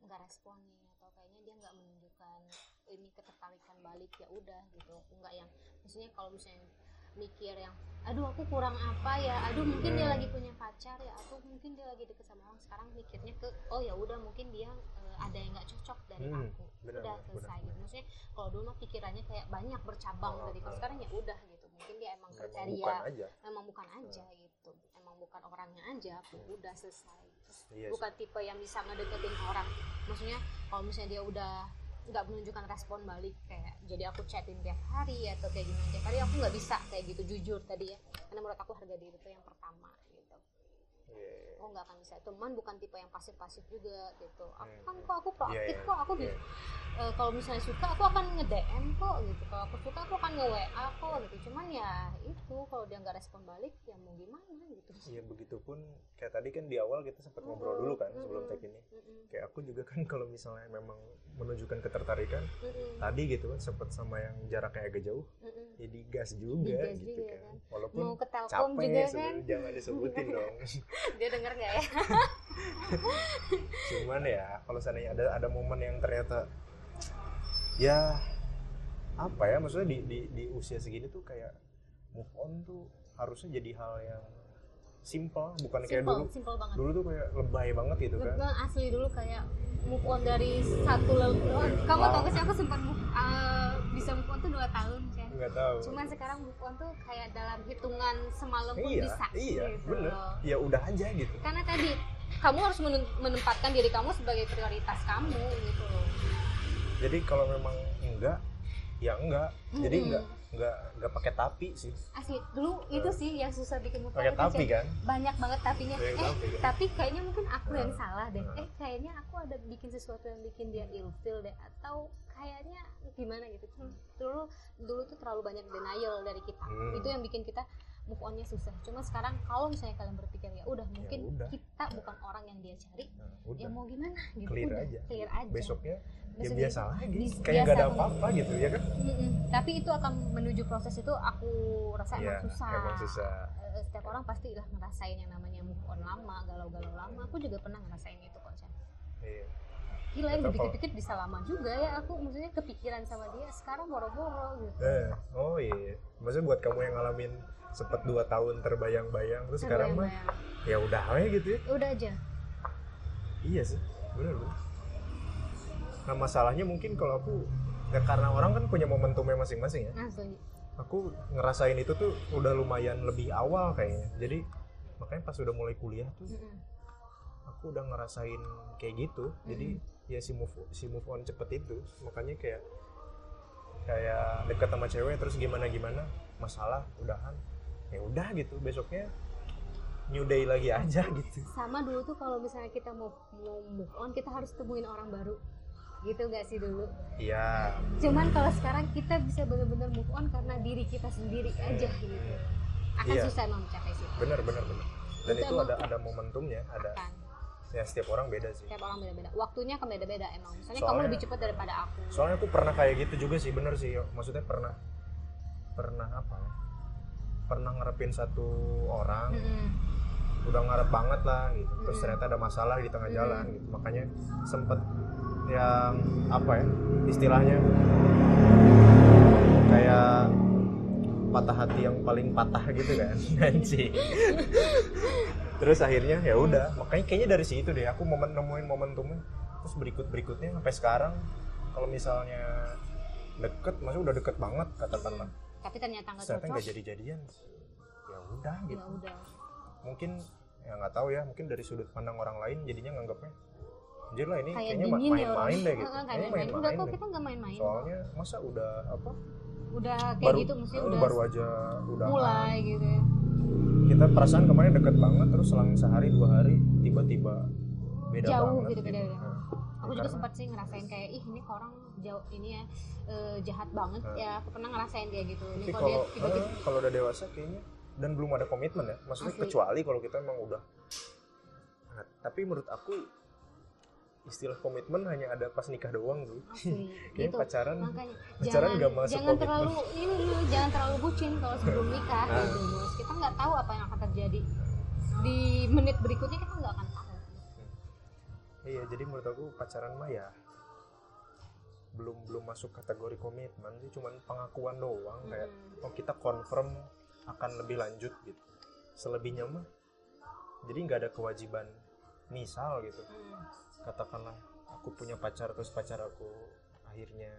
nggak respon nih atau kayaknya dia nggak menunjukkan ini ketertarikan balik ya udah gitu nggak yang maksudnya kalau misalnya mikir yang aduh aku kurang apa ya? Aduh mungkin dia Hmm. lagi punya pacar ya atau mungkin dia lagi deket sama orang. Sekarang mikirnya ke oh ya udah mungkin dia eh, ada yang nggak cocok dari Hmm, aku. benar, udah selesai gitu. Maksudnya kalau dulu mah pikirannya kayak banyak bercabang Oh, dari kalau oh. sekarang ya udah gitu. Mungkin dia emang kriteria bukan aja. emang bukan aja gitu. Emang bukan orangnya aja aku udah selesai. Terus Iya sih. bukan tipe yang bisa ngedeketin orang. Maksudnya kalau misalnya dia udah nggak menunjukkan respon balik kayak jadi aku chatin tiap hari atau kayak gimana. Tiap hari aku nggak bisa kayak gitu jujur tadi ya. Karena menurut aku harga diri itu yang pertama gitu Iya. oh nggak akan bisa teman bukan tipe yang pasif-pasif juga gitu aku Hmm. kan kok aku proaktif Iya, iya. kok aku Iya. bisa eh, kalau misalnya suka aku akan nge DM kok gitu kalau aku suka aku akan nge WA kok gitu cuman ya itu kalau dia nggak respon balik ya mau gimana gitu Iya begitupun kayak tadi kan di awal kita sempat ngobrol dulu kan sebelum Mm-mm. tag ini. Mm-mm. Kayak aku juga kan kalau misalnya memang menunjukkan ketertarikan Mm-mm. tadi gitu kan sempat sama yang jaraknya agak jauh, Mm-mm. jadi gas juga Digas gitu juga kan. kan. Walaupun mau ke telkom capek juga kan jangan disebutin dong. dia denger nggak ya? Cuman ya kalau seandainya ada ada momen yang ternyata ya apa ya maksudnya di di, di usia segini tuh kayak move on tuh harusnya jadi hal yang simple bukan kayak simple dulu. simple banget. Dulu tuh kayak lebay banget gitu kan. Lebih asli dulu kayak move on dari satu lalu kamu Wow. tau gak sih aku sempat move, uh, bisa move on tuh dua tahun kan nggak tahu. Cuman sekarang move on tuh kayak dalam hitungan semalam pun iya bisa iya gitu bener. ya udah aja gitu. Karena tadi kamu harus menempatkan diri kamu sebagai prioritas kamu gitu loh. Jadi kalau memang enggak ya enggak. Jadi Mm-mm. enggak enggak enggak pakai tapi sih. Asli dulu itu sih yang susah bikin on pakai tapi kan? Banyak banget tapinya. Eh tapi, kan? tapi kayaknya mungkin aku yang Nah. salah deh. Nah. eh kayaknya aku ada bikin sesuatu yang bikin dia ilfeel deh atau kayaknya gimana gitu. Hmm, dulu dulu tuh terlalu banyak denial dari kita. Hmm. itu yang bikin kita move onnya susah. Cuma sekarang kalau misalnya kalian berpikir ya udah mungkin udah. kita bukan orang yang dia cari nah, ya mau gimana gitu. Clear udah, aja. clear aja. Besoknya ya Besok biasa gitu. lagi. Bis- kayak nggak ada apa-apa gitu. ya kan? Mm-mm. tapi itu akan menuju proses itu aku rasa Iya, emang susah. emang susah. Eh, setiap orang pasti lah ngerasain yang namanya move on lama galau-galau lama. Aku juga pernah ngerasain itu kok Chan. Iya. Gila yang dipikir-pikir bisa lama juga ya aku. Maksudnya kepikiran sama dia sekarang boro-boro gitu. Eh, oh iya. Maksudnya buat kamu yang ngalamin sempet dua tahun terbayang-bayang terus sekarang mah ya udah aja gitu ya. Udah aja. Iya sih. Bener bener nah masalahnya mungkin kalau aku ya karena orang kan punya momentumnya masing-masing ya. Asli. Aku ngerasain itu tuh udah lumayan lebih awal kayaknya. Jadi makanya pas udah mulai kuliah tuh aku udah ngerasain kayak gitu. Jadi ya si move si move on cepet itu. Makanya kayak kayak deket sama cewek terus gimana gimana? Masalah udahan. Ya udah gitu besoknya new day lagi aja gitu. Sama dulu tuh kalau misalnya kita mau mau move on kita harus temuin orang baru gitu gak sih dulu? Iya. Cuman kalau sekarang kita bisa benar-benar move on karena diri kita sendiri aja gitu. Akan Iya. susah emang mencapai situ. Bener bener bener. Dan Itu itu ada ada momentumnya ada kan ya setiap orang beda sih. Tiap orang beda-beda. Waktunya akan beda-beda emang. Misalnya kamu Soalnya- lebih cepat daripada aku. Soalnya aku pernah kayak gitu juga sih bener sih. Yo. maksudnya pernah pernah apa ya? Pernah ngarepin satu orang Mm-mm. Udah ngarep banget lah gitu. Terus ternyata ada masalah di tengah jalan gitu. Makanya sempet yang apa ya istilahnya kayak patah hati yang paling patah gitu kan. Anjing. Terus akhirnya ya udah. Makanya kayaknya dari situ deh aku momen nemuin momentumnya. Terus berikut berikutnya sampai sekarang kalau misalnya deket maksudnya udah deket banget katakanlah tapi ternyata nggak ternyata nggak jadi jadian ya udah ya gitu udah mungkin ya nggak tahu ya mungkin dari sudut pandang orang lain jadinya nganggapnya anjir lah ini kayak kayaknya ma- dingin ya main-main deh gitu. Kayak main-main. kok kita nggak main-main. Soalnya masa udah apa? Udah kayak baru gitu mesti eh, udah baru aja udah mulai gitu ya. Kita perasaan kemarin deket banget terus selang sehari dua hari tiba-tiba beda Jauh banget gitu, beda-beda. Nah, aku juga sempat sih ngerasain kayak ih ini orang jauh ini ya eh, jahat banget Nah. ya. Aku pernah ngerasain kayak gitu. Ini dia kalau tiba-tiba eh, kalau udah dewasa kayaknya dan belum ada komitmen ya maksudnya Asli. kecuali kalau kita emang udah Nah, tapi menurut aku istilah komitmen hanya ada pas nikah doang tuh kayaknya gitu pacaran makanya pacaran nggak masuk jangan komitmen. terlalu ini dulu, jangan terlalu bucin kalau sebelum nikah Nah. gitu bos kita nggak tahu apa yang akan terjadi di menit berikutnya kita nggak akan tahu Iya, jadi menurut aku pacaran mah ya belum belum masuk kategori komitmen sih, cuman pengakuan doang kayak Hmm. oh kita confirm akan lebih lanjut gitu. Selebihnya mah jadi nggak ada kewajiban misal gitu. Hmm. Katakanlah aku punya pacar terus pacar aku akhirnya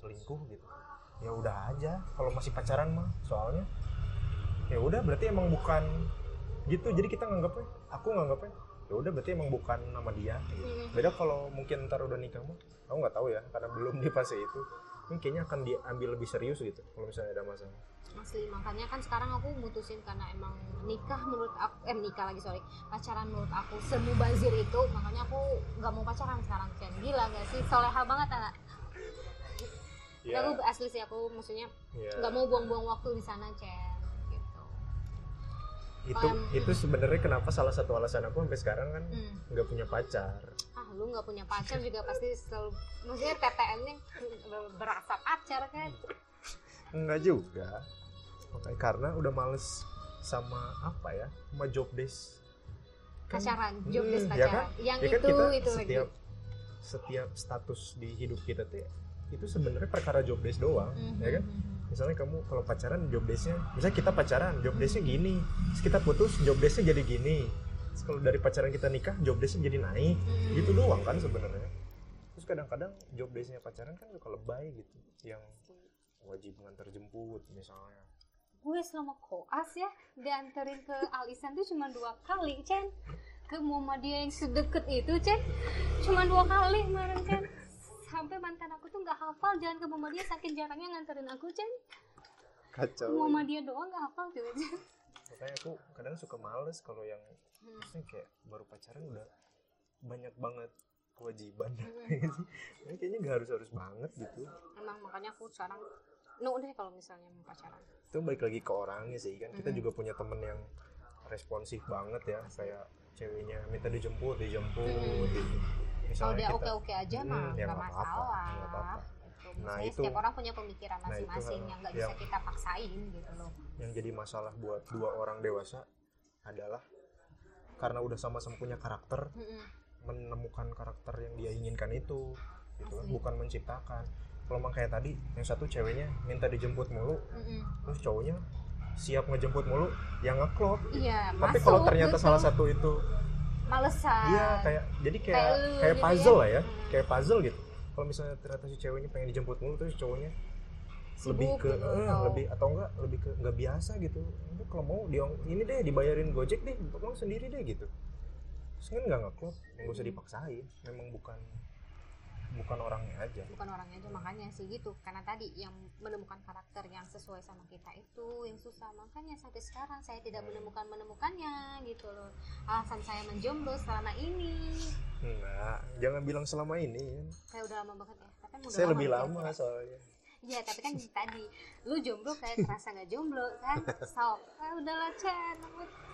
selingkuh gitu. Ya udah aja kalau masih pacaran mah soalnya ya udah berarti emang bukan gitu. Jadi kita nganggapnya aku nganggapnya ya udah berarti emang bukan nama dia gitu Hmm. beda kalau mungkin ntar udah nikah mah aku nggak tahu ya karena belum di fase itu mungkin kayaknya akan diambil lebih serius gitu kalau misalnya ada masalah asli makanya kan sekarang aku mutusin karena emang nikah menurut aku eh nikah lagi sorry. Pacaran menurut aku semubazir itu makanya aku nggak mau pacaran sekarang. Chen gila nggak sih? Soleha banget anak ya, aku asli sih aku maksudnya ya. nggak mau buang-buang waktu di sana Chen gitu. Itu Em. itu sebenarnya kenapa salah satu alasan aku sampai sekarang kan Hmm. nggak punya pacar? Ah lu nggak punya pacar juga pasti selalu maksudnya TTM-nya berasa pacar kan? Enggak juga Makanya karena udah males sama apa ya sama job desk. Kan- pacaran job desk Hmm, ya pacaran. kan? yang ya kan itu kita itu lagi. setiap setiap status di hidup kita tuh ya, itu sebenarnya perkara job desk doang Mhm, ya kan? mhm. misalnya kamu kalau pacaran job desknya misalnya kita pacaran job desknya gini terus kita putus job desknya jadi gini. Terus kalau dari pacaran kita nikah job desknya jadi naik. Mhm. gitu doang kan sebenarnya. Terus kadang-kadang job desknya pacaran kan suka lebay gitu yang wajib ngantar jemput misalnya gue selama koas ya dianterin ke Alisan tuh cuma dua kali Chen ke Muhammadiyah yang sedekat itu Chen cuma dua kali kemarin Chen sampai mantan aku tuh nggak hafal jalan ke Muhammadiyah saking jarangnya nganterin aku Chen ke kacau Muhammadiyah doang nggak hafal gitu Chen makanya aku kadang suka males kalau yang Hmm. maksudnya kayak baru pacaran udah banyak banget kewajiban. Hmm. Ini kayaknya nggak harus harus banget gitu. Emang makanya aku sekarang no deh kalau misalnya mau pacaran itu balik lagi ke orangnya sih kan kita Mhm. juga punya temen yang responsif banget ya kayak ceweknya minta dijemput dijemput gitu. kalau misalnya dia kita oke oke aja Hmm, mah ya nggak masalah nggak apa-apa. Gitu. Nah, Maksudnya itu- setiap orang punya pemikiran Nah, itu, masing-masing ha, yang nggak bisa kita paksain gitu loh yang jadi masalah buat dua orang dewasa adalah karena udah sama-sama punya karakter Mm-mm. menemukan karakter yang dia inginkan itu gitu kan bukan menciptakan kalau emang kayak tadi yang satu ceweknya minta dijemput mulu Mm-mm. terus cowoknya siap ngejemput mulu yang ngeklop iya tapi kalau ternyata betul. salah satu itu malesan Iya kayak jadi kayak Kayak lu kayak gitu puzzle ya. lah ya, Hmm. kayak puzzle gitu. Kalau misalnya ternyata si ceweknya pengen dijemput mulu terus cowoknya Sibuk lebih ke gitu, eh, atau- lebih atau enggak lebih ke nggak biasa gitu. Itu kalau mau dia ini deh dibayarin Gojek deh, pulang sendiri deh gitu. Terus kan nggak ngeklop, nggak usah Hmm. dipaksain. Memang bukan bukan orangnya aja. Bukan orangnya aja makanya sih gitu. Karena tadi yang menemukan karakter yang sesuai sama kita itu yang susah. Makanya sampai sekarang saya tidak menemukan menemukannya gitu loh. Alasan saya menjomblo selama ini. Enggak jangan bilang selama ini. Saya udah lama banget ya tapi kan udah saya lebih gitu. lama soalnya. Iya, tapi kan tadi lu jomblo kayak kerasa nggak jomblo kan? So, ah, udahlah Chan,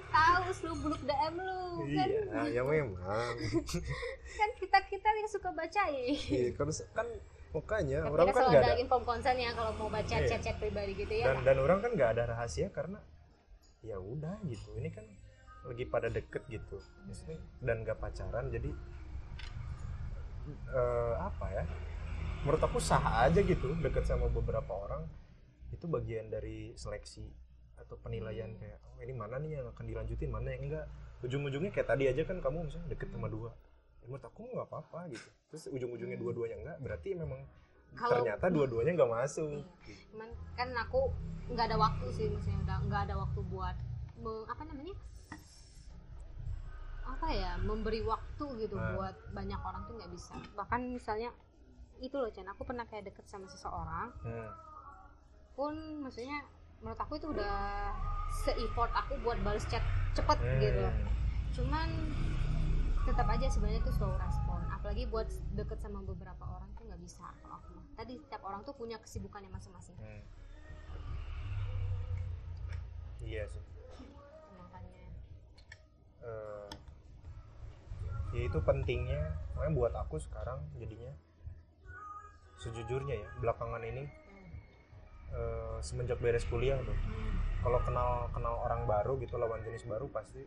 tahu lu buluk DM lu kan? iya ya memang Kan kita kita yang suka bacain. iya, kan kan makanya Tapi orang kan nggak ada ada info konsen ya kalau mau baca Iya. chat-chat pribadi gitu ya. dan dan orang kan nggak ada rahasia karena ya udah gitu ini kan lagi pada deket gitu maksudnya dan gak pacaran jadi eh, apa ya menurut aku sah aja gitu deket sama beberapa orang itu bagian dari seleksi atau penilaian Hmm. kayak oh, ini mana nih yang akan dilanjutin mana yang enggak ujung-ujungnya kayak tadi aja kan kamu misalnya deket sama dua ya, menurut aku nggak apa-apa gitu terus ujung-ujungnya Hmm. dua-duanya enggak berarti memang Kalau- ternyata dua-duanya nggak masuk Iya. Cuman kan aku nggak ada waktu sih maksudnya udah nggak ada waktu buat me- apa namanya? apa ya memberi waktu gitu Nah. buat banyak orang tuh nggak bisa bahkan misalnya itu loh Chan aku pernah kayak deket sama seseorang Hmm. pun maksudnya menurut aku itu udah se-effort aku buat balas chat cepet gitu Hmm. cuman tetap aja sebenarnya tuh slow respon apalagi buat deket sama beberapa orang tuh nggak bisa kalau aku mah. tadi setiap orang tuh punya kesibukannya masing-masing Hmm. Iya sih. makanya Eh, ya itu pentingnya. Makanya buat aku sekarang jadinya sejujurnya ya belakangan ini eh, semenjak beres kuliah tuh. Hmm. Kalau kenal kenal orang baru gitu lawan jenis baru pasti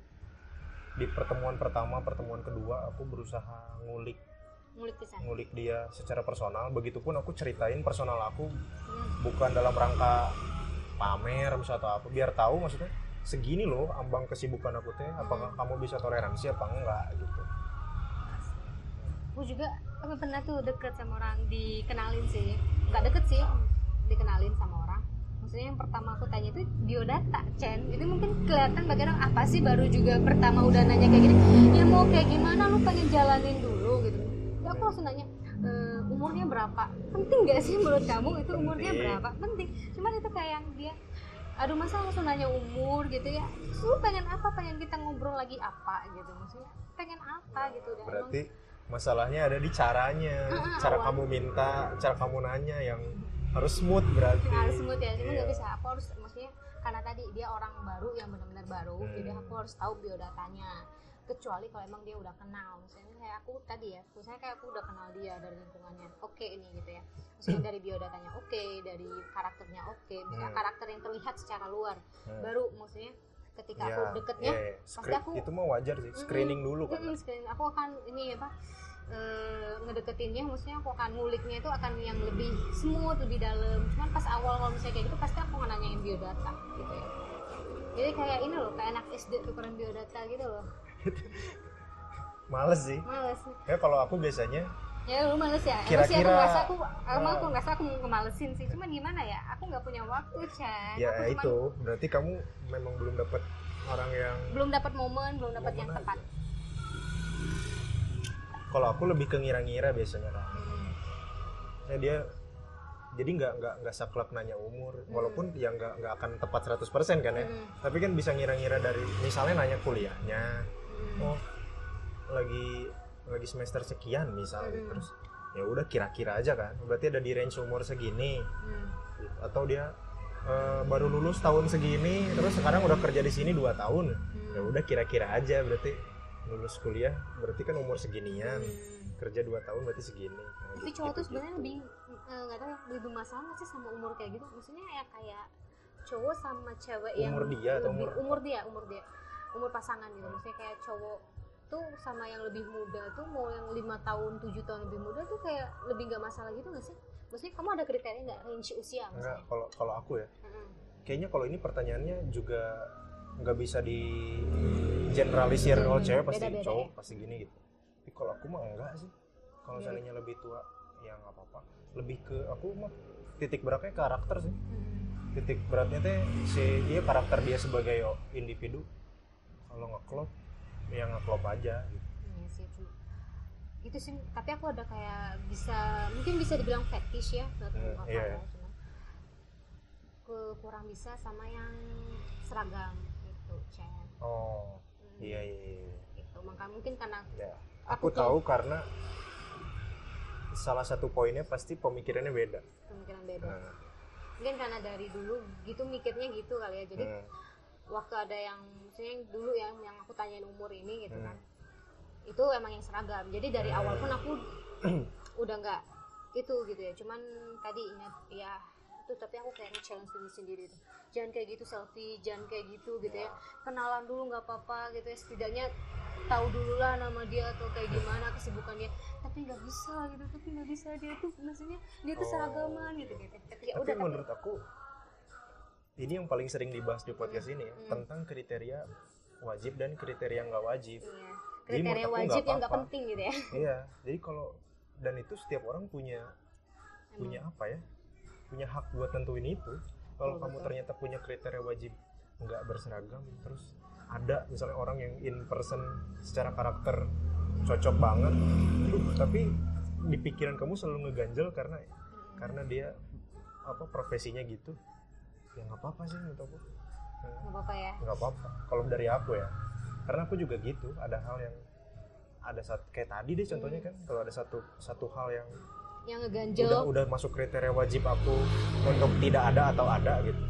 di pertemuan pertama, pertemuan kedua aku berusaha ngulik ngulik pisan ngulik dia secara personal. Begitupun aku ceritain personal aku Hmm. bukan dalam rangka pamer misalnya atau apa biar tahu maksudnya segini loh ambang kesibukan aku teh apakah Hmm. kamu bisa toleransi apa enggak gitu aku juga aku pernah tuh deket sama orang dikenalin sih nggak deket sih dikenalin sama orang. Maksudnya yang pertama aku tanya itu biodata Chen. Itu mungkin kelihatan bagi orang apa sih baru juga pertama udah nanya kayak gini? Ya mau kayak gimana? Lu pengen jalanin dulu gitu. Ya aku langsung nanya "E, umurnya berapa? Penting gak sih menurut kamu? Itu umurnya berapa? Penting. Cuman itu kayak yang dia aduh masa langsung nanya umur gitu ya. Lu pengen apa? Pengen kita ngobrol lagi apa? Gitu. Maksudnya pengen apa? Gitu. Dan emang berarti masalahnya ada di caranya. Ah, cara awal. kamu minta cara kamu nanya yang harus smooth berarti harus smooth ya cuma Iya. nggak bisa aku harus maksudnya karena tadi dia orang baru yang benar-benar baru Hmm. jadi aku harus tahu biodatanya kecuali kalau emang dia udah kenal misalnya kayak aku tadi ya misalnya kayak aku udah kenal dia dari lingkungannya oke ini gitu ya maksudnya dari biodatanya oke dari karakternya oke misalnya Hmm. karakter yang terlihat secara luar Hmm. baru maksudnya ketika Ya, aku deketnya ya, ya. pasti Screen- aku- itu mah wajar sih screening dulu kan Mm-mm, screening. aku akan ini apa eh, ngedeketinnya maksudnya aku akan nguliknya itu akan yang lebih smooth lebih dalam. Cuman pas awal kalau misalnya kayak gitu pasti aku nanyain biodata gitu ya. Jadi kayak ini loh kayak anak SD tukeran biodata gitu loh. Males sih. Males. Ya kalau aku biasanya ya lu males ya. Emang sih aku Kira-kira- ngerasa aku emang Ah. aku ngerasa aku ngemalesin sih. Cuman gimana ya aku nggak punya waktu Chan. Ya aku cuman itu. Berarti kamu memang belum dapat orang yang belum dapat momen belum dapat yang tepat aja. Kalau aku lebih ke ngira-ngira biasanya kan Hmm. ya dia jadi nggak nggak nggak saklek nanya umur walaupun ya nggak nggak akan tepat 100% kan ya Hmm. tapi kan bisa ngira-ngira dari misalnya nanya kuliahnya Hmm. oh lagi lagi semester sekian misalnya Hmm. terus ya udah kira-kira aja kan berarti ada di range umur segini Hmm. atau dia eh, baru lulus tahun segini terus sekarang udah kerja di sini dua tahun Hmm. ya udah kira-kira aja berarti lulus kuliah berarti kan umur seginian. Hmm. kerja dua tahun berarti segini. Nah, tapi gitu- cowok tuh gitu. sebenarnya lebih eh, nggak tahu ya lebih masalah nggak sih sama umur kayak gitu? Maksudnya ya kayak cowok sama cewek yang Umur dia atau lebih- umur umur dia umur dia umur pasangan gitu. Maksudnya kayak cowok tuh sama yang lebih muda tuh mau yang lima tahun tujuh tahun lebih muda tuh kayak lebih nggak masalah gitu nggak sih? Maksudnya kamu ada kriteria nggak range usia enggak misalnya kalau kalau aku ya. Mm-mm. kayaknya kalau ini pertanyaannya juga nggak bisa di generalisir Hmm, kalau cewek pasti cowok ya. pasti gini gitu tapi kalau aku mah enggak sih kalau Iya. seandainya lebih tua ya nggak apa-apa lebih ke aku mah titik beratnya karakter sih Hmm. titik beratnya teh si dia karakter dia sebagai individu kalau nggak klop ya nggak klop aja gitu. Iya sih, cu- gitu sih tapi aku ada kayak bisa mungkin bisa dibilang fetish ya tahu Hmm, apa iya, ya iya. kurang bisa sama yang seragam gitu Chen oh Hmm, iya iya, iya. gitu. Maka mungkin karena Ya, Aku aku tuh- tahu karena salah satu poinnya pasti pemikirannya beda. Pemikiran beda. Nah, mungkin karena dari dulu gitu mikirnya gitu kali ya. Jadi hmm, waktu ada yang maksudnya yang dulu yang yang aku tanyain umur ini gitu Hmm. kan. Itu emang yang seragam. Jadi dari awal pun aku udah nggak itu gitu ya. Cuman tadi ingat ya itu tapi aku kayak challenge diri sendiri tuh. Jangan kayak gitu selfie jangan kayak gitu gitu ya. Kenalan dulu nggak apa-apa gitu ya. Setidaknya tahu dulu lah nama dia atau kayak gimana kesibukan dia tapi nggak bisa gitu tapi nggak bisa dia tuh maksudnya dia tuh Oh. seragaman gitu gitu. Tapi ya tapi udah tapi menurut aku ini yang paling sering dibahas di podcast ini ya Hmm. tentang kriteria wajib dan kriteria nggak wajib. Iya. Jadi kriteria aku wajib yang nggak penting gitu ya. Iya. Jadi kalau dan itu setiap orang punya punya apa ya punya hak buat tentuin itu. Kalau kamu betul. ternyata punya kriteria wajib nggak berseragam terus ada misalnya orang yang in person secara karakter cocok banget tapi di pikiran kamu selalu ngeganjel karena karena dia apa profesinya gitu. Ya nggak apa-apa sih menurut aku. Nggak apa-apa ya? Nggak apa-apa. Kalau dari aku ya karena aku juga gitu ada hal yang ada satu kayak tadi deh contohnya kan kalau ada satu satu hal yang yang udah ngeganjel. Udah masuk kriteria wajib aku untuk tidak ada atau ada gitu.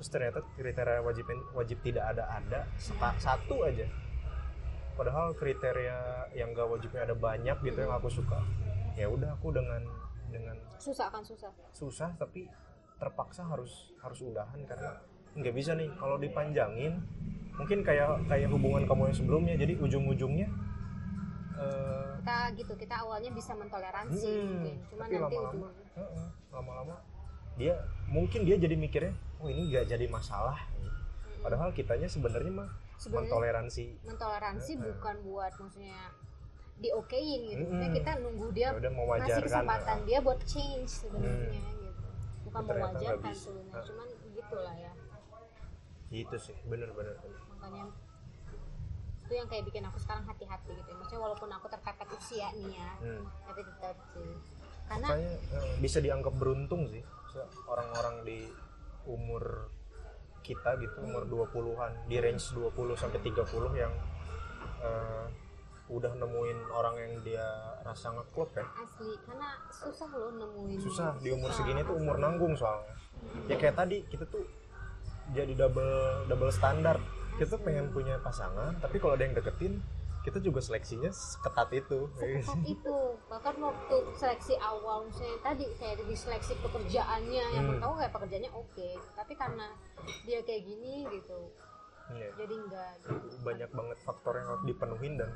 Terus ternyata kriteria wajib wajib tidak ada ada satu aja. Padahal kriteria yang gak wajibnya ada banyak gitu yang aku suka. Ya udah aku dengan dengan susah kan susah? Susah tapi terpaksa harus harus udahan karena nggak bisa nih. Kalau dipanjangin mungkin kayak kayak hubungan kamu yang sebelumnya. Jadi ujung-ujungnya eh, kita gitu kita awalnya bisa mentoleransi Hmm, mungkin cuman tapi nanti lama-lama ujung heeh, lama-lama dia mungkin dia jadi mikirnya oh ini nggak jadi masalah padahal kitanya sebenarnya mah sebenarnya mentoleransi. mentoleransi Heeh. bukan buat maksudnya diokein gitu. Maksudnya kita nunggu dia ya ngasih kesempatan dia buat change sebenarnya Hmm. gitu. Bukan mewajarkan bisa. sebenarnya cuman gitulah ya. Gitu sih bener-bener makanya itu yang kayak bikin aku sekarang hati-hati gitu ya. maksudnya walaupun aku terpepet usia nih ya hmm. tapi tetap sih. Karena makanya eh, bisa dianggap beruntung sih orang-orang di umur kita gitu umur 20-an di range 20 sampai 30 yang eh, udah nemuin orang yang dia rasa ngeklop ya. Asli karena susah loh nemuin. Susah di umur Susah, segini tuh umur nanggung soalnya. Ya kayak tadi kita tuh jadi double double standar kita pengen punya pasangan tapi kalau ada yang deketin kita juga seleksinya seketat itu seketat itu bahkan waktu seleksi awal misalnya tadi kayak di seleksi pekerjaannya yang Hmm. tahu kayak pekerjaannya oke tapi karena dia kayak gini gitu Iya. jadi enggak gitu. banyak banget faktor yang harus dipenuhin dan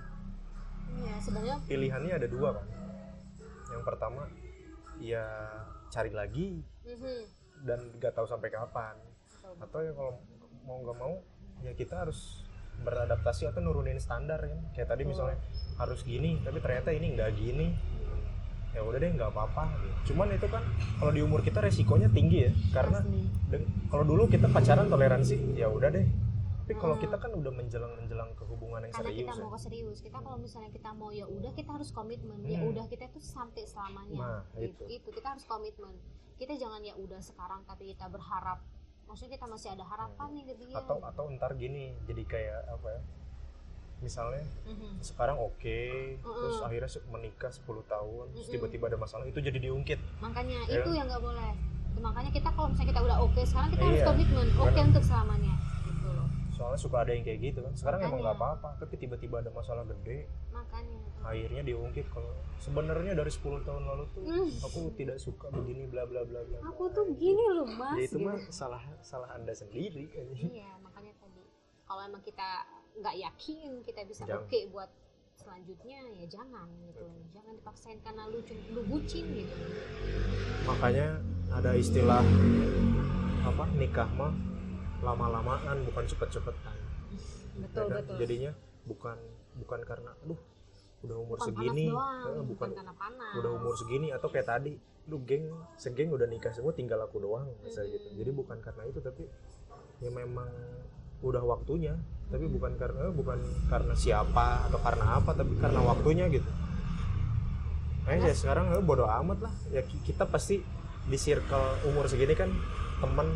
ya sebenarnya pilihannya ada dua kan yang pertama ya cari lagi mhm, dan nggak tahu sampai kapan atau ya kalau mau nggak mau ya kita harus beradaptasi atau nurunin standar kan. Kayak tadi misalnya harus gini tapi ternyata ini nggak gini. Ya udah deh nggak apa-apa cuman itu kan kalau di umur kita resikonya tinggi ya karena kalau dulu kita pacaran toleransi ya udah deh. Tapi kalau Hmm. kita kan udah menjelang menjelang ke hubungan yang karena serius kita ya. mau ke serius. Kita kalau misalnya kita mau ya udah kita harus komitmen. Ya Hmm. udah kita tuh sampai selamanya. Nah, gitu. itu. itu kita harus komitmen. Kita jangan ya udah sekarang tapi kita berharap maksudnya kita masih ada harapan nih ke dia atau atau ntar gini jadi kayak apa ya misalnya Mhm. sekarang oke terus Mm-mm. akhirnya se- menikah 10 tahun terus Mm-mm. tiba-tiba ada masalah itu jadi diungkit makanya Ya. itu yang nggak boleh makanya kita kalau misalnya kita udah oke sekarang kita harus Iya, komitmen oke benar. untuk selamanya soalnya suka ada yang kayak gitu kan. Sekarang emang Makanya. nggak apa-apa. Tapi tiba-tiba ada masalah gede makanya. akhirnya diungkit kalau sebenarnya dari 10 tahun lalu tuh Hmm. aku tidak suka begini bla bla bla bla aku tuh gini loh mas ya itu gitu. mah salah salah anda sendiri anjing. iya makanya tadi. Kalau emang kita nggak yakin kita bisa oke buat selanjutnya ya jangan gitu. Jangan dipaksain karena lu lu bucin gitu. Makanya ada istilah apa nikah mah lama-lamaan bukan cepet-cepetan. Betul Ya kan? betul. Jadinya bukan bukan karena aduh udah umur bukan segini. panas doang eh, bukan, bukan karena panas. udah umur segini atau kayak tadi lu geng segeng udah nikah semua tinggal aku doang misalnya gitu. Mm. jadi bukan karena itu tapi ya memang udah waktunya. Tapi bukan karena bukan karena siapa atau karena apa tapi karena waktunya gitu. Eh ya sekarang eh, bodoh amat lah. Ya ki- kita pasti di circle umur segini kan temen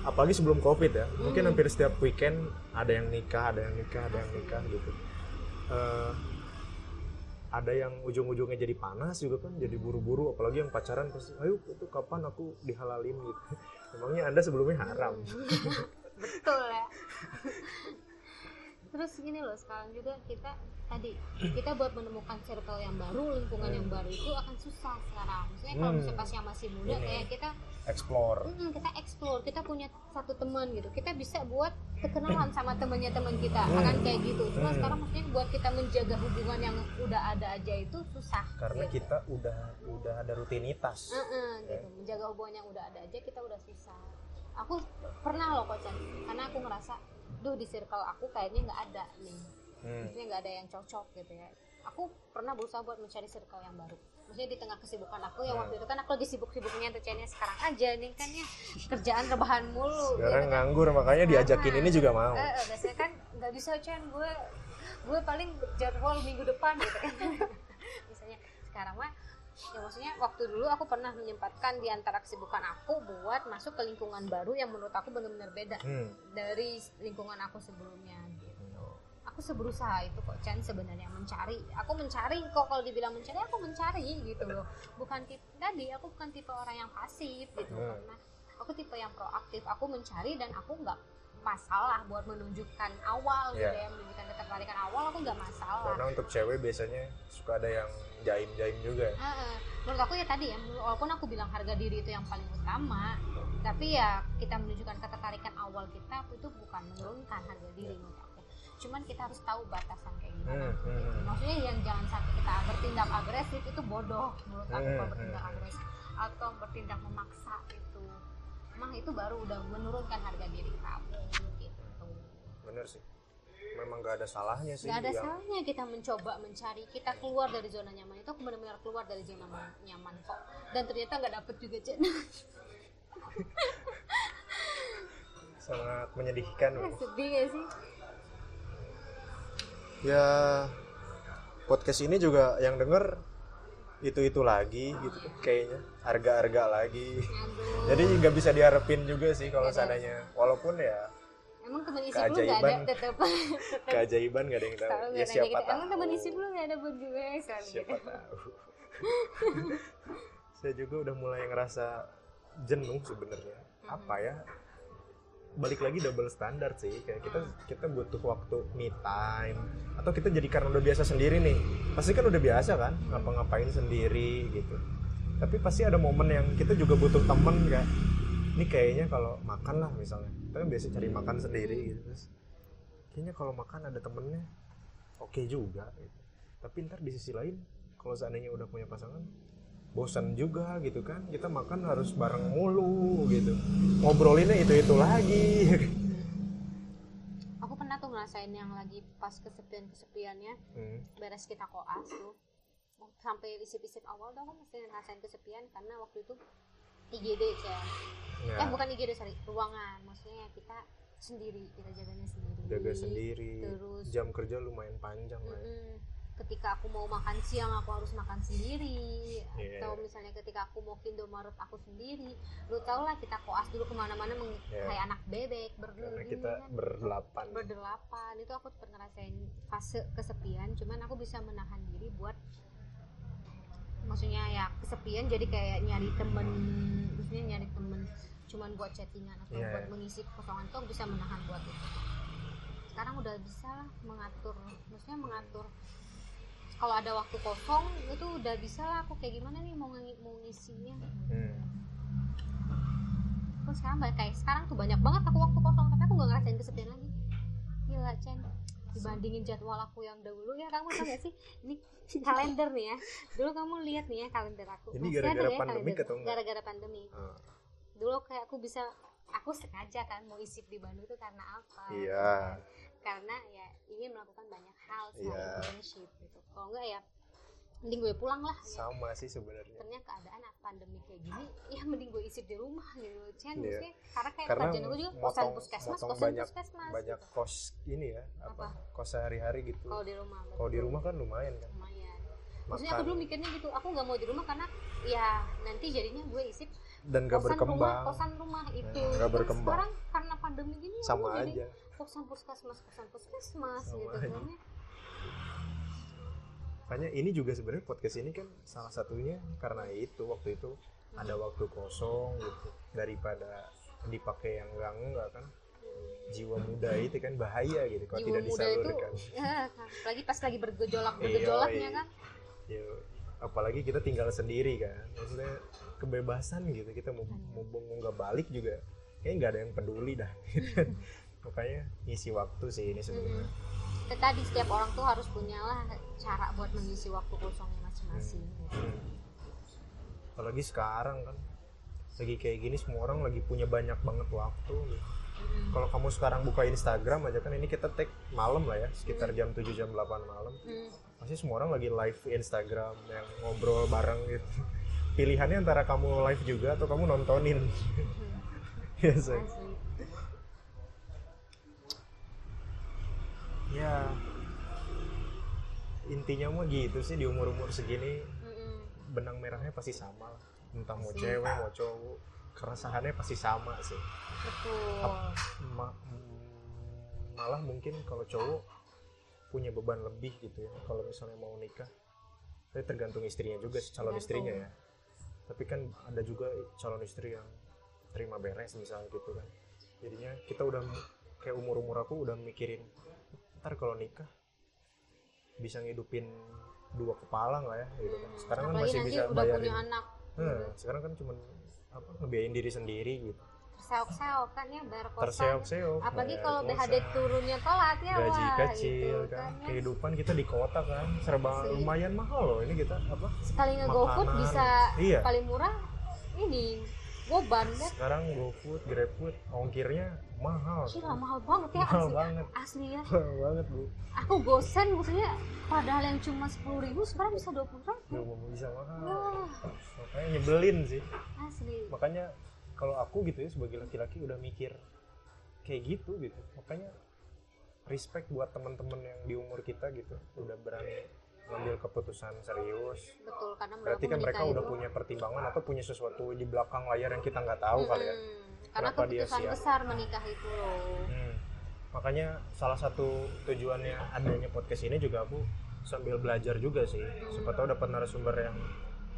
apalagi sebelum covid ya. Mungkin Hmm. hampir setiap weekend ada yang nikah ada yang nikah ada yang nikah gitu. Eh, ada yang ujung-ujungnya jadi panas juga kan jadi buru-buru apalagi yang pacaran pasti ayo itu kapan aku dihalalin? gitu. Emangnya anda sebelumnya haram? Betul ya. Terus gini loh sekarang juga kita tadi. Kita buat menemukan circle yang baru lingkungan yang baru itu akan susah sekarang. Maksudnya kalau Hmm. misalnya pas yang masih muda Ini. kayak kita explore. Mm, kita explore. Kita punya satu teman gitu. Kita bisa buat kekenalan sama temannya teman kita. Hmm. akan kayak gitu. Cuma Hmm. sekarang maksudnya buat kita menjaga hubungan yang udah ada aja itu susah. Karena gitu. kita udah udah ada rutinitas. Heeh, gitu. Menjaga hubungan yang udah ada aja kita udah susah. Aku pernah loh kocan karena aku ngerasa duh di circle aku kayaknya nggak ada nih Hmm. maksudnya nggak ada yang cocok gitu ya. Aku pernah berusaha buat mencari circle yang baru. Maksudnya di tengah kesibukan aku ya waktu itu kan aku lagi sibuk-sibuknya tuh sekarang aja nih kan ya. Kerjaan rebahan mulu sekarang gitu kan. nganggur makanya diajakin ini juga mau. Eh, eh, biasanya kan nggak bisa Chen gue gue paling jadwal minggu depan gitu. Kan misalnya sekarang mah ya maksudnya waktu dulu aku pernah menyempatkan di antara kesibukan aku buat masuk ke lingkungan baru yang menurut aku benar-benar beda hmm. dari lingkungan aku sebelumnya gitu aku seberusaha itu kok Chen sebenarnya mencari aku mencari kok kalau dibilang mencari aku mencari gitu loh bukan tipe tadi aku bukan tipe orang yang pasif gitu Hmm. karena aku tipe yang proaktif aku mencari dan aku nggak masalah buat menunjukkan awal gitu Iya. ya menunjukkan ketertarikan awal aku nggak masalah karena untuk cewek biasanya suka ada yang jaim-jaim juga ya. Heeh. menurut aku ya tadi ya walaupun aku bilang harga diri itu yang paling utama tapi ya kita menunjukkan ketertarikan awal kita itu bukan menurunkan harga diri menurut aku cuman kita harus tahu batasan kayak Hmm, gimana hmm, gitu. hmm. maksudnya yang jangan sampai kita bertindak agresif itu bodoh menurut aku Hmm, kalau hmm, bertindak hmm. agresif atau bertindak memaksa itu emang itu baru udah menurunkan harga diri kamu gitu bener sih memang gak ada salahnya sih Gak ada yang salahnya kita mencoba mencari kita keluar dari zona nyaman itu aku benar-benar keluar dari zona ma- nyaman kok dan ternyata nggak dapet juga Jen sangat menyedihkan loh. sedih gak sih ya podcast ini juga yang denger itu itu lagi gitu kayaknya. Harga-harga lagi. Aduh. Jadi nggak bisa diharapin juga sih kalau Nggak ada. seandainya. Walaupun ya emang teman isi lu nggak ada? Keajaiban. tetap keajaiban gak ada yang tahu. Ya nggak siapa gitu. Tahu. emang teman isi lu nggak ada buat gue selalu siapa gitu. tahu. Saya juga udah mulai ngerasa jenuh sebenarnya. Apa ya balik lagi double standar sih. Kayak kita kita butuh waktu me time. Atau kita jadi karena udah biasa sendiri nih. Pasti kan udah biasa kan ngapa-ngapain sendiri gitu. Tapi pasti ada momen yang kita juga butuh temen kayak ini kayaknya kalau makan lah misalnya. Kita kan biasa cari makan sendiri gitu. Terus kayaknya kalau makan ada temennya oke juga gitu. tapi ntar di sisi lain kalau seandainya udah punya pasangan bosan juga gitu kan. Kita makan harus bareng mulu gitu. Ngobrolinnya itu itu lagi. Aku pernah tuh ngerasain yang lagi pas kesepian kesepiannya hmm. beres kita koas tuh. Sampai isip-isip awal tuh aku mesti ngerasain kesepian. Karena waktu itu IGD ya, eh bukan IGD sorry. Ruangan. Maksudnya kita sendiri. Kita jaganya sendiri. Jaga sendiri. Terus jam kerja lumayan panjang lah ya. Ketika aku mau makan siang aku harus makan sendiri. Iya. atau misalnya ketika aku mau ke Indomaret aku sendiri. Lu tau lah kita koas dulu ke mana-mana meng- Iya. kayak anak bebek berdua kita berdelapan berdelapan. Itu aku pernah ngerasain fase kesepian. Cuman aku bisa menahan diri buat maksudnya ya kesepian. Jadi kayak nyari temen maksudnya nyari temen cuman buat chattingan atau Iya, buat mengisi kekosongan aku bisa menahan buat itu. Sekarang udah bisa lah mengatur maksudnya mengatur kalau ada waktu kosong itu udah bisa lah aku kayak gimana nih mau ngi- mau ngisinya. Hmm. aku sekarang kayak sekarang tuh banyak banget aku waktu kosong tapi aku nggak ngerasain kesepian lagi. Gila Chen dibandingin jadwal aku yang dahulu ya kamu tau gak sih? Ini kalender nih ya. Dulu kamu lihat nih ya kalender aku. Ini gara-gara ya atau enggak? gara-gara pandemi. Ah, dulu kayak aku bisa aku sengaja kan mau isip di Bandung itu karena apa? Iya karena ya ingin melakukan banyak hal Iya. selain friendship gitu. Kalau enggak ya mending gue pulang lah sama sih sebenarnya. Ternyata keadaan pandemi kayak gini ya mending gue isip di rumah gitu. Iya. maksudnya karena kayak karena kerjaan gue juga kosan puskesmas kosan banyak puskesmas banyak gitu. kos ini ya apa, Apa? kos sehari-hari gitu. Kalau di rumah kalau di rumah kan lumayan kan. Lumayan. Maksudnya aku dulu mikirnya gitu aku nggak mau di rumah karena ya nanti jadinya gue isip dan gak kosan berkembang. rumah kosan rumah itu. Ya, nggak Kan berkembang. sekarang karena pandemi gini sama aku jadi aja kosan puskesmas kosan puskesmas Sama gitu kan ya. makanya ini juga sebenarnya podcast ini kan salah satunya karena itu waktu itu ada waktu kosong gitu daripada dipakai yang enggak enggak kan. Jiwa muda itu kan bahaya gitu kalau jiwa tidak muda itu disalurkan. Ya, lagi pas lagi bergejolak Iya, bergejolaknya iya. kan. Ya apalagi kita tinggal sendiri kan. Maksudnya kebebasan gitu kita mau mau mau nggak balik juga kayaknya nggak ada yang peduli dah makanya ngisi waktu sih ini sebenarnya Ya, tadi setiap orang tuh harus punyalah cara buat mengisi waktu kosongnya masing-masing gitu. Hmm. apalagi sekarang kan lagi kayak gini semua orang lagi punya banyak banget waktu gitu. Mm. kalau kamu sekarang buka Instagram aja kan ini kita tag malam lah ya sekitar jam 7 jam 8 malam Hmm. pasti semua orang lagi live Instagram yang ngobrol bareng gitu pilihannya antara kamu live juga atau kamu nontonin ya Say. Asli. Ya. Intinya mah gitu sih di umur umur segini Mm-mm. benang merahnya pasti sama lah. Entah mau Pasti. cewek mau cowok keresahannya pasti sama sih. Betul. Ma- mm, malah mungkin kalau cowok punya beban lebih gitu ya kalau misalnya mau nikah. Tapi tergantung istrinya juga calon Tergantung. istrinya ya. Tapi kan ada juga calon istri yang terima beres misalnya gitu kan. Jadinya kita udah kayak umur umur aku udah mikirin ntar kalau nikah bisa ngidupin dua kepala nggak ya gitu kan. Sekarang kan masih bisa udah bayarin. punya anak. Nah, sekarang kan cuman apa ngebiayain diri sendiri gitu. Terseok-seok kan ya bayar kosan. Terseok-seok. Apalagi bayar kalau BHD turunnya telat ya gaji wah kecil gitu kan. ya. kehidupan kita di kota kan serba lumayan mahal loh. Ini kita apa sekali nge-GoFood bisa Iya. paling murah ini goban kan sekarang GoFood, GrabFood ongkirnya mahal. Gila mahal banget ya mahal asli, banget. asli ya. Mahal banget bu. Aku gosen maksudnya padahal yang cuma sepuluh ribu sekarang bisa dua puluh ribu? Nggak mau bisa mahal. Wah. Makanya nyebelin sih. Asli. Makanya kalau aku gitu ya sebagai laki-laki udah mikir kayak gitu gitu. Makanya respect buat teman-teman yang di umur kita gitu udah berani ngambil keputusan serius betul karena berarti kan mereka udah itu- punya pertimbangan atau punya sesuatu di belakang layar yang kita nggak tahu kali ya Mm-mm. karena Kenapa dia keputusan siap? besar menikah itu loh Hmm. makanya salah satu tujuannya adanya podcast ini juga aku sambil belajar juga sih siapa tahu dapat narasumber yang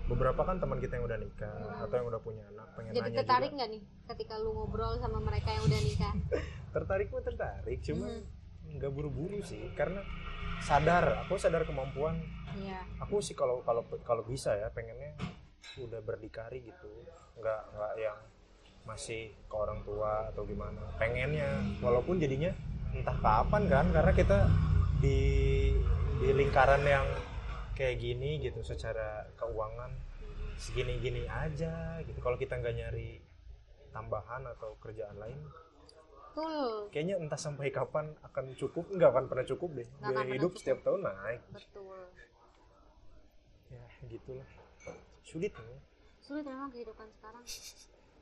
beberapa kan teman kita yang udah nikah atau yang udah punya anak pengen jadi nanya tertarik nggak nih ketika lu ngobrol sama mereka yang udah nikah tertarik mah tertarik cuma Hmm. nggak buru-buru sih karena sadar aku sadar kemampuan. Iya. Aku sih kalau kalau kalau bisa ya pengennya udah berdikari gitu. Nggak nggak yang masih ke orang tua atau gimana. Pengennya walaupun jadinya entah kapan kan karena kita di di lingkaran yang kayak gini gitu secara keuangan segini-gini aja gitu. Kalau kita nggak nyari tambahan atau kerjaan lain betul. Kayaknya entah sampai kapan akan cukup. Nggak akan pernah cukup deh. Nggak akan biaya hidup cukup. setiap tahun naik. Betul. Ya gitulah. Sulit ya? Sulit memang kehidupan sekarang.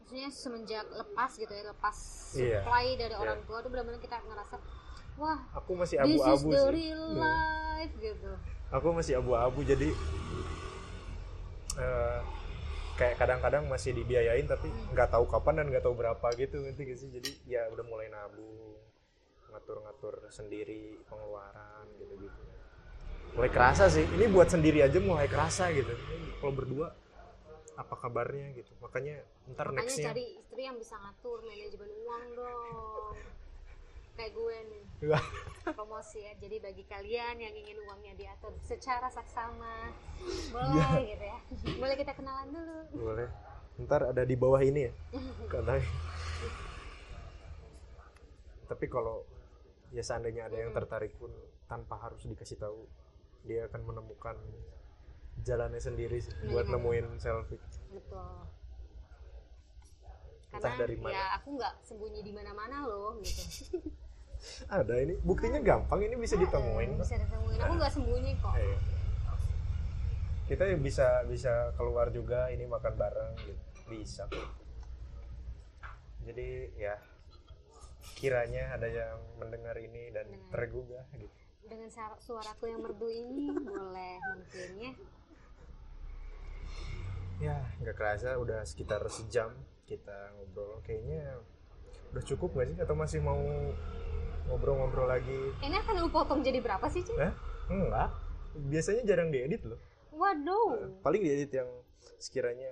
Maksudnya semenjak lepas gitu ya lepas supply dari Iya. orang tua tuh benar-benar kita ngerasa wah aku masih this is abu-abu the sih. real Iya. life gitu. Aku masih abu-abu jadi eh, kayak kadang-kadang masih dibiayain tapi nggak tahu kapan dan nggak tahu berapa gitu ngerti gak sih? Jadi ya udah mulai nabung ngatur-ngatur sendiri pengeluaran gitu-gitu. Mulai kerasa sih. Ini buat sendiri aja mulai kerasa gitu. Kalau berdua apa kabarnya gitu? Makanya ntar makanya nextnya. cari istri yang bisa ngatur manajemen uang dong kayak gue nih. Promosi ya. Jadi bagi kalian yang ingin uangnya diatur secara saksama Iya. boleh gitu ya. Boleh kita kenalan dulu. Boleh. Ntar ada di bawah ini ya katanya. Tapi kalau ya seandainya ada yang tertarik pun tanpa harus dikasih tahu dia akan menemukan jalannya sendiri sih buat Iya. nemuin selfie. Betul. Entah karena dari mana. ya aku nggak sembunyi di mana-mana loh gitu ada ini buktinya gampang ini bisa ditemuin. bisa ditemuin. Aku nggak sembunyi kok. Eh, kita bisa bisa keluar juga ini makan bareng gitu. Bisa. Kok. jadi ya kiranya ada yang mendengar ini dan Dengar. tergugah gitu. dengan suara- suaraku yang merdu ini boleh mungkin ya. Ya nggak kerasa udah sekitar sejam kita ngobrol. Kayaknya udah cukup nggak sih? Atau masih mau ngobrol-ngobrol lagi ini akan lu potong jadi berapa sih Cin? Hah? enggak biasanya jarang diedit loh waduh paling diedit yang sekiranya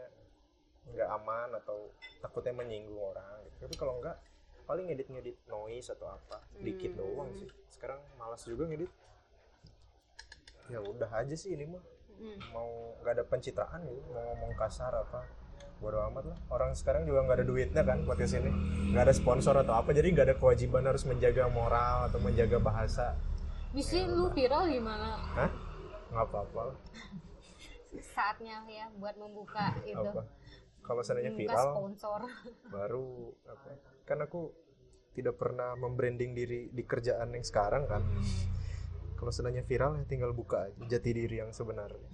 nggak aman atau takutnya menyinggung orang gitu. tapi kalau enggak paling edit ngedit noise atau apa dikit Hmm. doang sih sekarang malas juga ngedit ya udah aja sih ini mah Hmm. mau nggak ada pencitraan gitu mau ngomong kasar apa bodo amat lah. Orang sekarang juga nggak ada duitnya kan buat ke sini. Nggak ada sponsor atau apa jadi nggak ada kewajiban harus menjaga moral atau menjaga bahasa. Bisa lu viral gimana? Hah? nggak apa-apa lah. saatnya ya buat membuka itu. Apa? Kalau seandainya viral sponsor. baru apa? Kan aku tidak pernah membranding diri di kerjaan yang sekarang kan. Kalau seandainya viral ya tinggal buka aja jati diri yang sebenarnya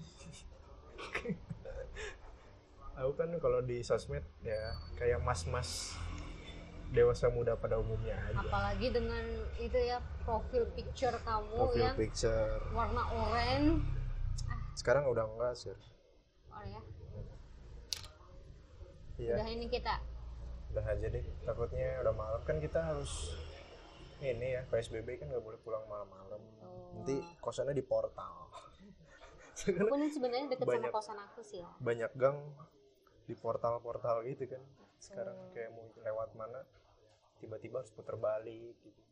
aku kan kalau di sosmed ya kayak mas-mas dewasa muda pada umumnya aja. Apalagi dengan itu ya profil picture kamu profile yang picture. Warna oranye. Sekarang udah enggak sih oh ya? Iya. Udah ini kita. Udah aja deh takutnya udah malam. Kan kita harus ini ya PSBB kan nggak boleh pulang malam-malam. Oh. nanti kosannya di portal. Sekarang aku nih sebenarnya deket Banyak. sama kosan aku sih ya banyak gang di portal-portal gitu kan. Sekarang Oh. kayak mau lewat mana tiba-tiba harus putar balik gitu.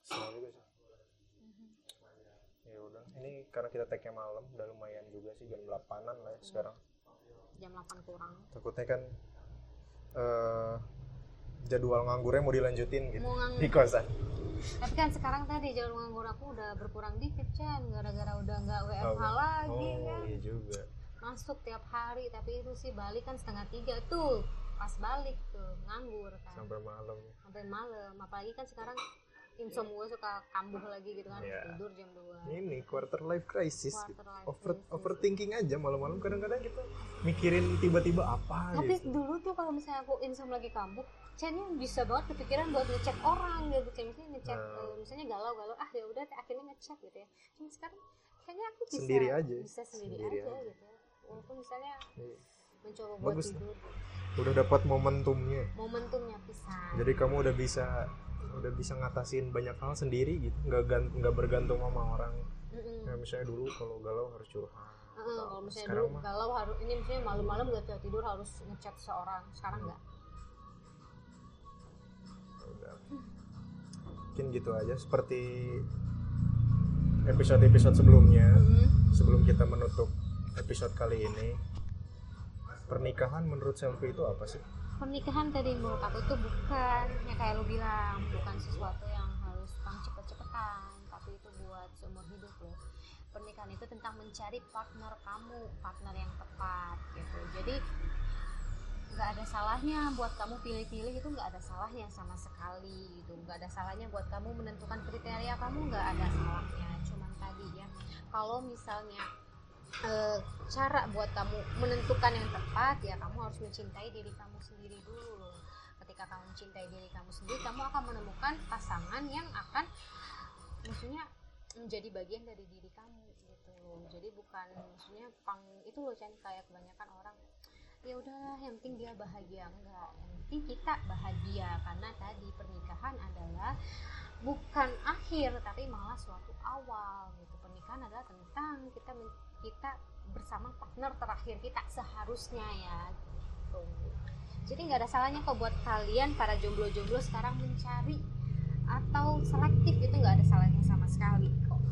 Kesel juga sih. Mhm. ya udah. Ini karena kita tag-nya malam udah lumayan juga sih jam 8an lah ya sekarang. Jam 8 kurang. Takutnya kan eh jadwal nganggurnya mau dilanjutin gitu. Mau di kosan. Tapi kan sekarang tadi jalur nganggur aku udah berkurang dikit Chan. Gara-gara udah nggak WFH Oh, lagi oh kan. iya juga masuk tiap hari tapi itu sih balik kan setengah tiga tuh pas balik tuh nganggur kan sampai malam sampai malam apalagi kan sekarang insomnia suka kambuh lagi gitu kan Iya. tidur jam 2 ini quarter life crisis Quarter life Over, crisis. overthinking aja malam-malam kadang-kadang kita mikirin tiba-tiba apa tapi gitu dulu tuh kalau misalnya aku insom lagi kambuh Chatnya bisa banget kepikiran buat ngechat orang gitu kayak misalnya ngechat Nah. eh, misalnya galau-galau ah ya udah akhirnya ngechat gitu ya cuma sekarang kayaknya aku bisa Sendiri aja. bisa sendiri, Sendiri aja, aja. gitu ya walaupun misalnya Iya. mencoba buat Bagus. tidur. Udah dapat momentumnya. Momentumnya pisah jadi kamu udah bisa udah bisa ngatasin banyak hal sendiri gitu. Nggak nggak bergantung sama orang. Mm-mm. ya, misalnya dulu kalau galau harus curhat Heeh, kalau misalnya Sekarang dulu mah- galau harus ini misalnya malam-malam gak bisa tidur harus ngechat seorang. Sekarang enggak Ya udah. Mungkin gitu aja. Seperti episode-episode sebelumnya sebelum kita menutup episode kali ini. Pernikahan menurut selfie itu apa sih? Pernikahan tadi menurut aku tuh bukan ya kayak lu bilang bukan sesuatu yang harus tentang cepet-cepetan tapi itu buat seumur hidup loh. Pernikahan itu tentang mencari partner kamu partner yang tepat gitu. Jadi nggak ada salahnya buat kamu pilih-pilih itu nggak ada salahnya sama sekali gitu. Nggak ada salahnya buat kamu menentukan kriteria kamu nggak ada salahnya. Cuman tadi ya kalau misalnya eh, cara buat kamu menentukan yang tepat ya kamu harus mencintai diri kamu sendiri dulu. Loh. ketika kamu mencintai diri kamu sendiri kamu akan menemukan pasangan yang akan maksudnya menjadi bagian dari diri kamu gitu loh. Jadi bukan maksudnya pang itu loh Chan kayak kebanyakan orang ya udahlah yang penting dia bahagia. Enggak yang penting kita bahagia. Karena tadi pernikahan adalah bukan akhir tapi malah suatu awal gitu pernikahan adalah tentang kita kita bersama partner terakhir kita seharusnya ya gitu. jadi nggak ada salahnya kok buat kalian para jomblo-jomblo sekarang mencari atau selektif itu nggak ada salahnya sama sekali kok